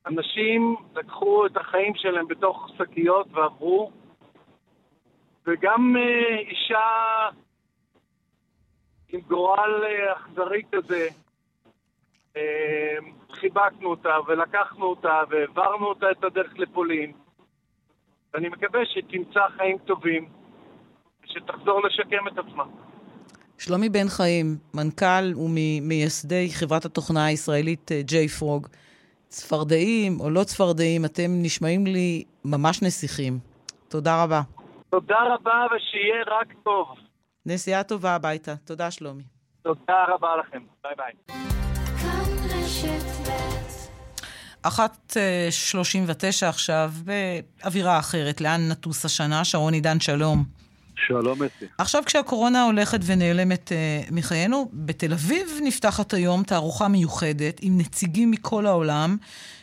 אנשים לקחו את החיים שלהם בתוך שקיות ועברו, וגם אה, אישה עם גורל אה, אכזרי כזה, אה, חיבקנו אותה ולקחנו אותה והעברנו אותה את הדרך לפולין. ואני מקווה שתמצא חיים טובים, ושתחזור לשקם את עצמה. שלומי בן חיים, מנכ"ל וממייסדי חברת התוכנה הישראלית ג'יי פרוג. צפרדעים או לא צפרדעים, אתם נשמעים לי ממש נסיכים. תודה רבה. תודה רבה ושיהיה רק טוב. נסיעה טובה הביתה. תודה, שלומי. תודה רבה לכם. ביי ביי. אחת אה, שלושים ותשע עכשיו, באווירה אחרת. לאן נטוס השנה? שרון עידן, שלום. שלום, אתי. עכשיו כשהקורונה הולכת ונעלמת uh, מחיינו, בתל אביב נפתחת היום תערוכה מיוחדת עם נציגים מכל העולם,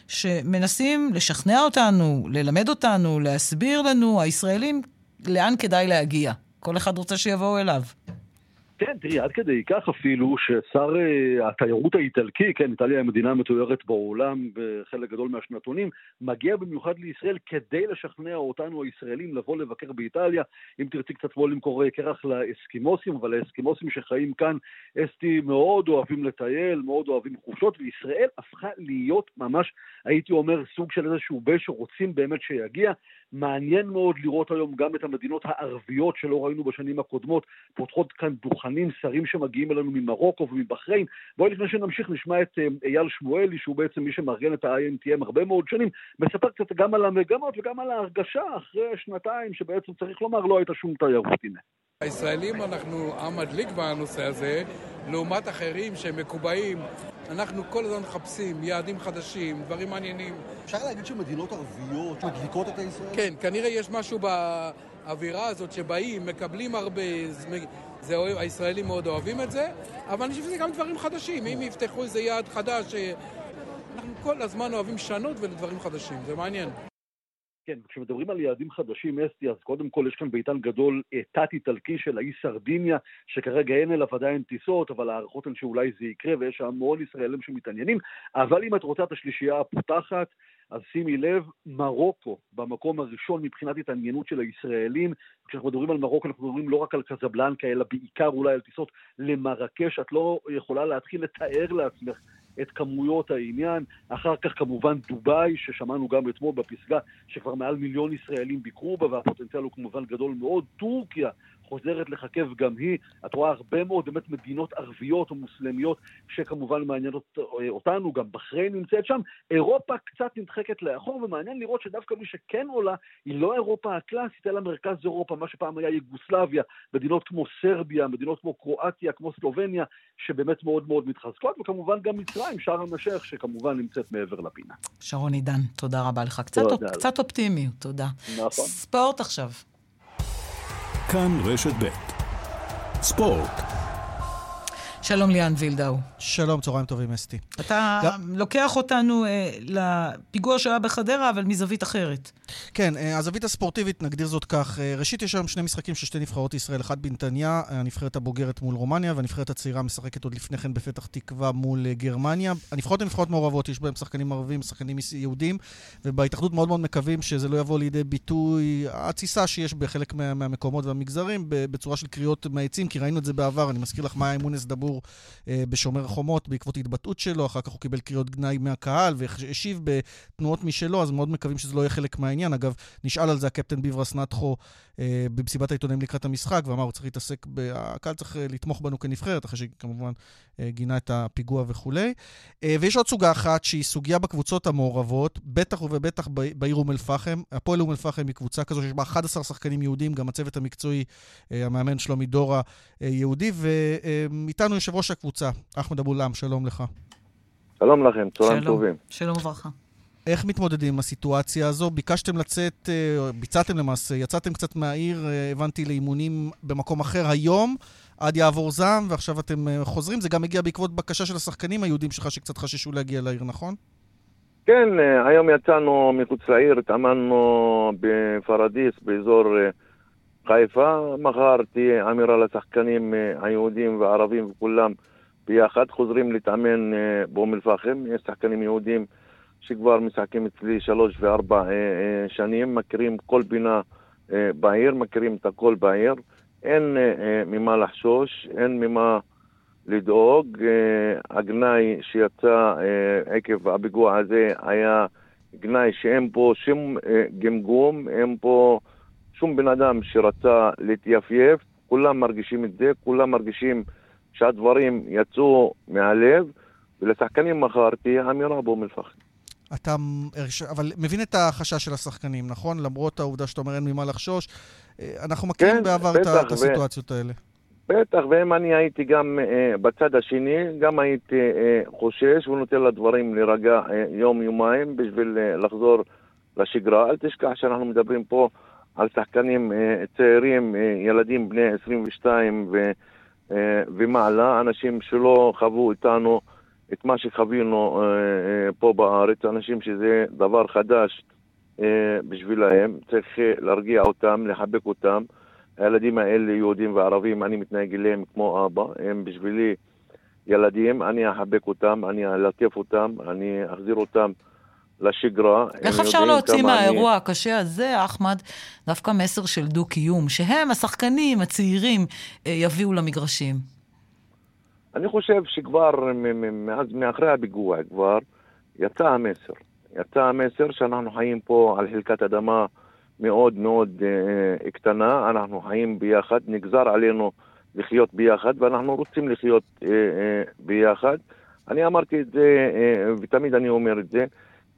שמנסים לשכנע אותנו, ללמד אותנו, להסביר לנו, הישראלים, לאן כדאי להגיע. כל אחד רוצה שיבואו אליו. כן, תראי, עד כדי כך אפילו ששר uh, התיירות האיטלקי, כן, איטליה היא המדינה המתוארת בעולם בחלק גדול מהשנתונים, מגיע במיוחד לישראל כדי לשכנע אותנו הישראלים לבוא לבקר באיטליה. אם תרצי קצת בוא למכור קרח לאסקימוסים, אבל האסקימוסים שחיים כאן, אסתי מאוד אוהבים לטייל, מאוד אוהבים חופשות, וישראל הפכה להיות ממש, הייתי אומר, סוג של איזשהו בן שרוצים באמת שיגיע. מעניין מאוד לראות היום גם את המדינות הערביות שלא ראינו בשנים הקודמות, פותחות כאן דוכנים, שרים שמגיעים אלינו ממרוקו ומבחריין. בואי לפני שנמשיך נשמע את אה, אייל שמואלי, שהוא בעצם מי שמארגן את ה-INTM הרבה מאוד שנים, מספר קצת גם על המגמות וגם על ההרגשה אחרי שנתיים שבעצם צריך לומר לא הייתה שום תיירות, הנה. הישראלים אנחנו עם מדליק בנושא הזה, לעומת אחרים שהם מקובעים. אנחנו כל הזמן מחפשים יעדים חדשים, דברים מעניינים. אפשר להגיד שמדינות ערביות מדליקות את הישראל? כן, כנראה יש משהו באווירה הזאת שבאים, מקבלים הרבה, זה, הישראלים מאוד אוהבים את זה, אבל אני חושב שזה גם דברים חדשים. אם יפתחו איזה יעד חדש, אנחנו כל הזמן אוהבים שנות ולדברים חדשים, זה מעניין. כן, כשמדברים על יעדים חדשים, אסתי, אז קודם כל יש כאן בעיתן גדול אה, תת-איטלקי של האי סרדיניה, שכרגע אין אליו עדיין טיסות, אבל ההערכות הן שאולי זה יקרה, ויש המון ישראלים שמתעניינים. אבל אם את רוצה את השלישייה הפותחת, אז שימי לב, מרוקו במקום הראשון מבחינת התעניינות של הישראלים. כשאנחנו מדברים על מרוקו אנחנו מדברים לא רק על קזבלנקה, אלא בעיקר אולי על טיסות למרקש. את לא יכולה להתחיל לתאר לעצמך את כמויות העניין. אחר כך כמובן דובאי, ששמענו גם אתמול בפסגה, שכבר מעל מיליון ישראלים ביקרו בה, והפוטנציאל הוא כמובן גדול מאוד. טורקיה, חוזרת לחכב גם היא. את רואה הרבה מאוד באמת מדינות ערביות או מוסלמיות שכמובן מעניינות אה, אותנו, גם בחריין נמצאת שם. אירופה קצת נדחקת לאחור, ומעניין לראות שדווקא מי שכן עולה היא לא אירופה הקלאסית, אלא מרכז אירופה, מה שפעם היה יוגוסלביה, מדינות כמו סרביה, מדינות כמו קרואטיה, כמו סלובניה, שבאמת מאוד מאוד מתחזקות, וכמובן גם מצרים, שארם א-שייח, שכמובן נמצאת מעבר לפינה. שרון עידן, תודה רבה לך. קצת, תודה. קצת אופטימיות, תודה. נכון. ספורט עכשיו. כאן רשת ב' ספורט שלום ליאן וילדאו. שלום, צהריים טובים, אסתי. אתה גם... לוקח אותנו אה, לפיגוע שהיה בחדרה, אבל מזווית אחרת. כן, אה, הזווית הספורטיבית, נגדיר זאת כך. אה, ראשית, יש היום שני משחקים של שתי נבחרות ישראל, אחד בנתניה, הנבחרת הבוגרת מול רומניה, והנבחרת הצעירה משחקת עוד לפני כן בפתח תקווה מול אה, גרמניה. הנבחרות הן נבחרות מעורבות, יש בהן שחקנים ערבים, שחקנים יהודים, ובהתאחדות מאוד מאוד מקווים שזה לא יבוא לידי ביטוי התסיסה שיש בחלק מה, מהמקומות והמגזרים בצורה של קריאות מהעצים, כי ראינו את זה בעבר, אני מזכיר לך מה היה אה, בשומר החומות בעקבות התבטאות שלו, אחר כך הוא קיבל קריאות גנאי מהקהל והשיב בתנועות משלו, אז מאוד מקווים שזה לא יהיה חלק מהעניין. אגב, נשאל על זה הקפטן ביברס נטחו אה, במסיבת העיתונאים לקראת המשחק, ואמר, הוא צריך להתעסק, ב... הקהל צריך אה, לתמוך בנו כנבחרת, אחרי שכמובן אה, גינה את הפיגוע וכולי. אה, ויש עוד סוגה אחת שהיא סוגיה בקבוצות המעורבות, בטח ובטח בעיר אום אל-פחם. הפועל אום אל-פחם היא קבוצה כזו שיש בה 11 שחקנים יהודים, גם הצוות המקצועי, אה, המאמן שלומי דורה, אה, יהודי, ואיתנו יושב ראש הקבוצה, אחמד אבו-לם, שלום לך. שלום לכם, צהריים טובים. שלום וברכה. איך מתמודדים עם הסיטואציה הזו? ביקשתם לצאת, אה, ביצעתם למעשה, יצאתם קצת מהעיר, אה, הבנתי, לאימונים במקום אחר היום, עד יעבור זעם, ועכשיו אתם אה, חוזרים. זה גם הגיע בעקבות בקשה של השחקנים היהודים שלך, שקצת חששו להגיע לעיר, נכון? כן, היום יצאנו מחוץ לעיר, התאמנו בפרדיס, באזור חיפה, מחר תהיה אמירה לשחקנים אה, היהודים והערבים וכולם ביחד, חוזרים להתאמן אה, באום אל-פחם, יש שחקנים יהודים שכבר משחקים אצלי שלוש וארבע שנים, מכירים כל פינה בעיר, מכירים את הכל בעיר, אין ממה לחשוש, אין ממה לדאוג. הגנאי שיצא עקב הפיגוע הזה היה גנאי שאין פה שום גמגום, אין פה... שום בן אדם שרצה להתייפייף, כולם מרגישים את זה, כולם מרגישים שהדברים יצאו מהלב, ולשחקנים מחר תהיה אמירה באום אל-פחם. אתה אבל מבין את החשש של השחקנים, נכון? למרות העובדה שאתה אומר אין ממה לחשוש. אה, אנחנו מכירים כן, בעבר בטח, את הסיטואציות ו... האלה. בטח, ואם אני הייתי גם אה, בצד השני, גם הייתי אה, חושש ונותן לדברים להירגע אה, יום-יומיים בשביל אה, לחזור לשגרה. אל תשכח שאנחנו מדברים פה על שחקנים אה, צעירים, אה, ילדים בני 22 ו, אה, ומעלה, אנשים שלא חוו איתנו את מה שחווינו פה בארץ, אנשים שזה דבר חדש בשבילהם, צריך להרגיע אותם, לחבק אותם. הילדים האלה, יהודים וערבים, אני מתנהג אליהם כמו אבא, הם בשבילי ילדים, אני אחבק אותם, אני אלטף אותם, אני אחזיר אותם לשגרה. איך אפשר להוציא מהאירוע אני... הקשה הזה, אחמד, דווקא מסר של דו-קיום, שהם, השחקנים הצעירים, אה, יביאו למגרשים? אני חושב שכבר מאז, מאחרי הפיגוע כבר, יצא המסר. יצא המסר שאנחנו חיים פה על חלקת אדמה מאוד מאוד אה, קטנה, אנחנו חיים ביחד, נגזר עלינו לחיות ביחד, ואנחנו רוצים לחיות אה, אה, ביחד. אני אמרתי את זה, אה, ותמיד אני אומר את זה,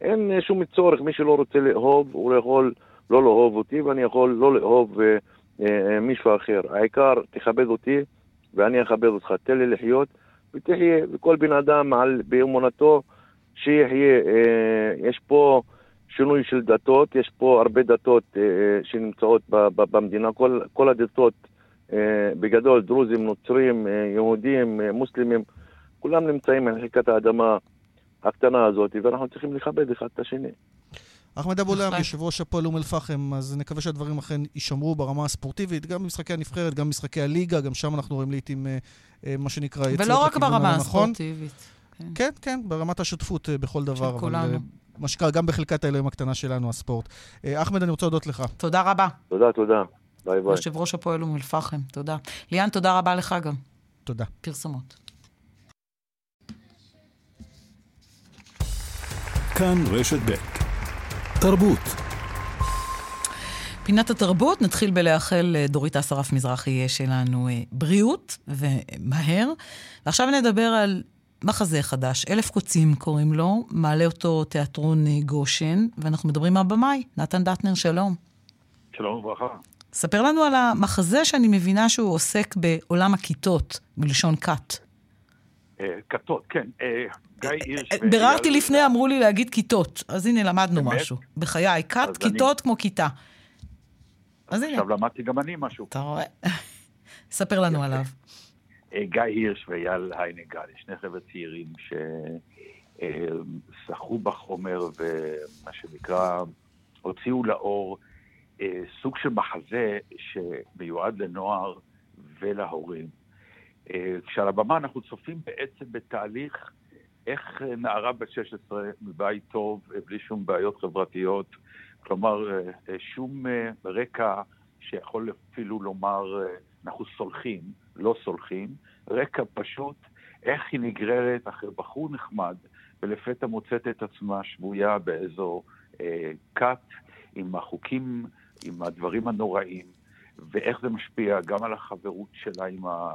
אין שום צורך, מי שלא רוצה לאהוב, הוא יכול לא לאהוב אותי, ואני יכול לא לאהוב אה, אה, מישהו אחר. העיקר, תכבד אותי, ואני אכבד אותך. תן לי לחיות, ותחיה, וכל בן אדם על, באמונתו, שיחיה. אה, יש פה שינוי של דתות, יש פה הרבה דתות אה, אה שנמצאות ב, ב, במדינה, כל, כל הדתות, אה, בגדול, דרוזים, נוצרים, אה, יהודים, אה, מוסלמים, כולם נמצאים על חלקת האדמה. הקטנה הזאת, ואנחנו צריכים לכבד אחד את השני. אחמד אבו להם, יושב ראש הפועל אום אל-פחם, אז נקווה שהדברים אכן יישמרו ברמה הספורטיבית, גם במשחקי הנבחרת, גם במשחקי הליגה, גם שם אנחנו רואים לעיתים אה, אה, מה שנקרא יציאות. ולא רק ברמה הספורטיבית. כן. כן, כן, ברמת השותפות אה, בכל דבר. של כולנו. מה שקרה גם בחלקת האלוהים הקטנה שלנו, הספורט. אחמד, אני רוצה להודות לך. תודה רבה. תודה, תודה. ביי ביי. יושב ראש הפועל אום אל-פחם, תודה. ליאן, תודה רבה לך גם. תודה. פרסומות. כאן רשת ב' תרבות פינת התרבות, נתחיל בלאחל דורית אסרף מזרחי שלנו אה, בריאות, ומהר. ועכשיו נדבר על מחזה חדש, אלף קוצים קוראים לו, מעלה אותו תיאטרון אה, גושן, ואנחנו מדברים עם הבמאי, נתן דטנר, שלום. שלום וברכה. ספר לנו על המחזה שאני מבינה שהוא עוסק בעולם הכיתות, מלשון כת. אה, כתות, כן. הירש... אה, ביררתי לפני, אמרו לי להגיד כיתות. אז הנה, למדנו משהו. בחיי, כת, כיתות כמו כיתה. אז הנה. עכשיו למדתי גם אני משהו. אתה רואה? ספר לנו עליו. אה, גיא הירש ואייל היינגל, שני חבר'ה צעירים ששחו בחומר ומה שנקרא, הוציאו לאור אה, סוג של מחזה שמיועד לנוער ולהורים. כשעל הבמה אנחנו צופים בעצם בתהליך איך נערה בת 16 מבית טוב, בלי שום בעיות חברתיות, כלומר, אה, אה, שום אה, רקע שיכול אפילו לומר, אנחנו סולחים, לא סולחים, רקע פשוט, איך היא נגררת אחרי בחור נחמד, ולפתע מוצאת את עצמה שבויה באיזו אה, עם החוקים, עם הדברים הנוראים, ואיך זה משפיע גם על החברות שלה עם, ה,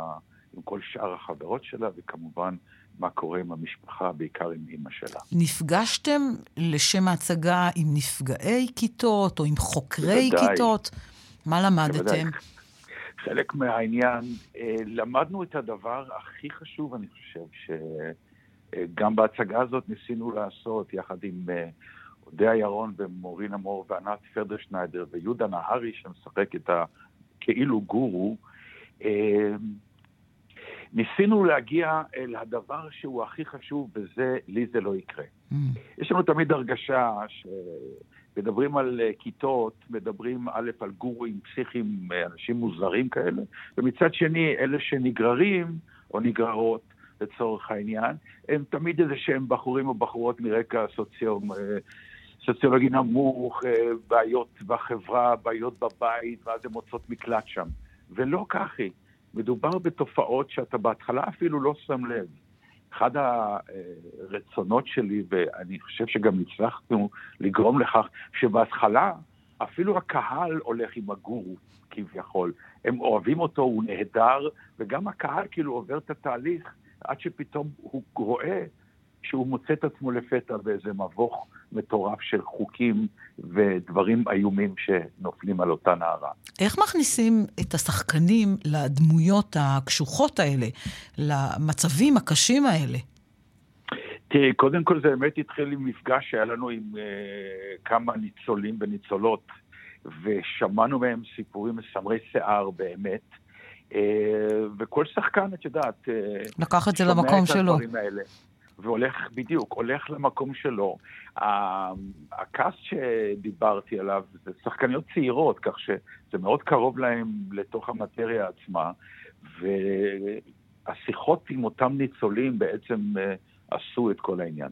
עם כל שאר החברות שלה, וכמובן מה קורה עם המשפחה, בעיקר עם אימא שלה. נפגשתם לשם ההצגה עם נפגעי כיתות או עם חוקרי בוודאי. כיתות? מה למדתם? בוודאי. חלק מהעניין, אה, למדנו את הדבר הכי חשוב, אני חושב, שגם בהצגה הזאת ניסינו לעשות, יחד עם אה, אודיה ירון ומורינה מור וענת פרדרשניידר ויהודה נהרי, שמשחק את הכאילו גורו, אה, ניסינו להגיע אל הדבר שהוא הכי חשוב, וזה, לי זה לא יקרה. Mm. יש לנו תמיד הרגשה שמדברים על אה, כיתות, מדברים א', על גורואים פסיכיים, אה, אנשים מוזרים כאלה, ומצד שני, אלה שנגררים, או נגררות, לצורך העניין, הם תמיד איזה שהם בחורים או בחורות מרקע סוציו... אה, סוציולוגי נמוך, בעיות בחברה, בעיות בבית, ואז הן מוצאות מקלט שם. ולא כך היא. מדובר בתופעות שאתה בהתחלה אפילו לא שם לב. אחד הרצונות שלי, ואני חושב שגם הצלחנו לגרום לכך, שבהתחלה אפילו הקהל הולך עם הגורו, כביכול. הם אוהבים אותו, הוא נהדר, וגם הקהל כאילו עובר את התהליך עד שפתאום הוא רואה שהוא מוצא את עצמו לפתע באיזה מבוך מטורף של חוקים ודברים איומים שנופלים על אותה נערה. איך מכניסים את השחקנים לדמויות הקשוחות האלה, למצבים הקשים האלה? תראי, קודם כל זה באמת התחיל עם מפגש שהיה לנו עם uh, כמה ניצולים וניצולות, ושמענו מהם סיפורים מסמרי שיער באמת. Uh, וכל שחקן, את יודעת, uh, לקח את זה למקום שלו. האלה. והולך, בדיוק, הולך למקום שלו. הקאסט שדיברתי עליו זה שחקניות צעירות, כך שזה מאוד קרוב להם לתוך המטריה עצמה, והשיחות עם אותם ניצולים בעצם אה, עשו את כל העניין.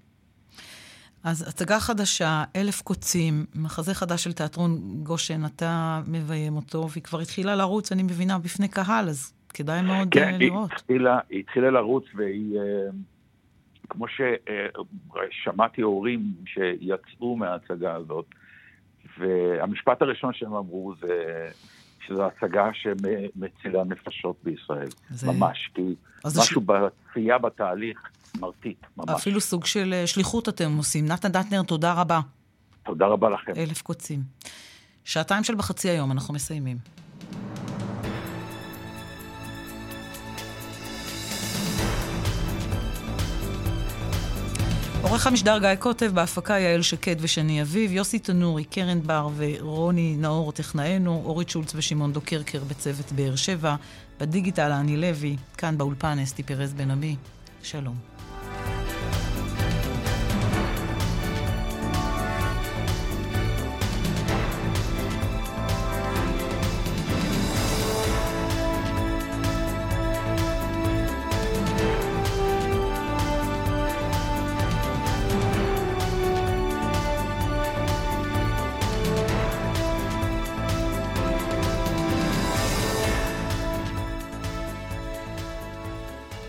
אז הצגה חדשה, אלף קוצים, מחזה חדש של תיאטרון גושן, אתה מביים אותו, והיא כבר התחילה לרוץ, אני מבינה, בפני קהל, אז כדאי מאוד כן, uh, לראות. כן, היא, היא התחילה לרוץ והיא... כמו ששמעתי הורים שיצאו מההצגה הזאת, והמשפט הראשון שהם אמרו זה שזו הצגה שמצילה נפשות בישראל, זה... ממש, כי משהו ש... בצפייה בתהליך מרטיט, ממש. אפילו סוג של אה, שליחות אתם עושים. נתן דטנר, תודה רבה. תודה רבה לכם. אלף קוצים. שעתיים של בחצי היום, אנחנו מסיימים. עורך המשדר גיא קוטב, בהפקה יעל שקד ושני אביב, יוסי תנורי, קרן בר ורוני נאור טכנאנו, אורית שולץ ושמעון דוקרקר בצוות באר שבע, בדיגיטל אני לוי, כאן באולפן אסתי פרז בן עמי. שלום.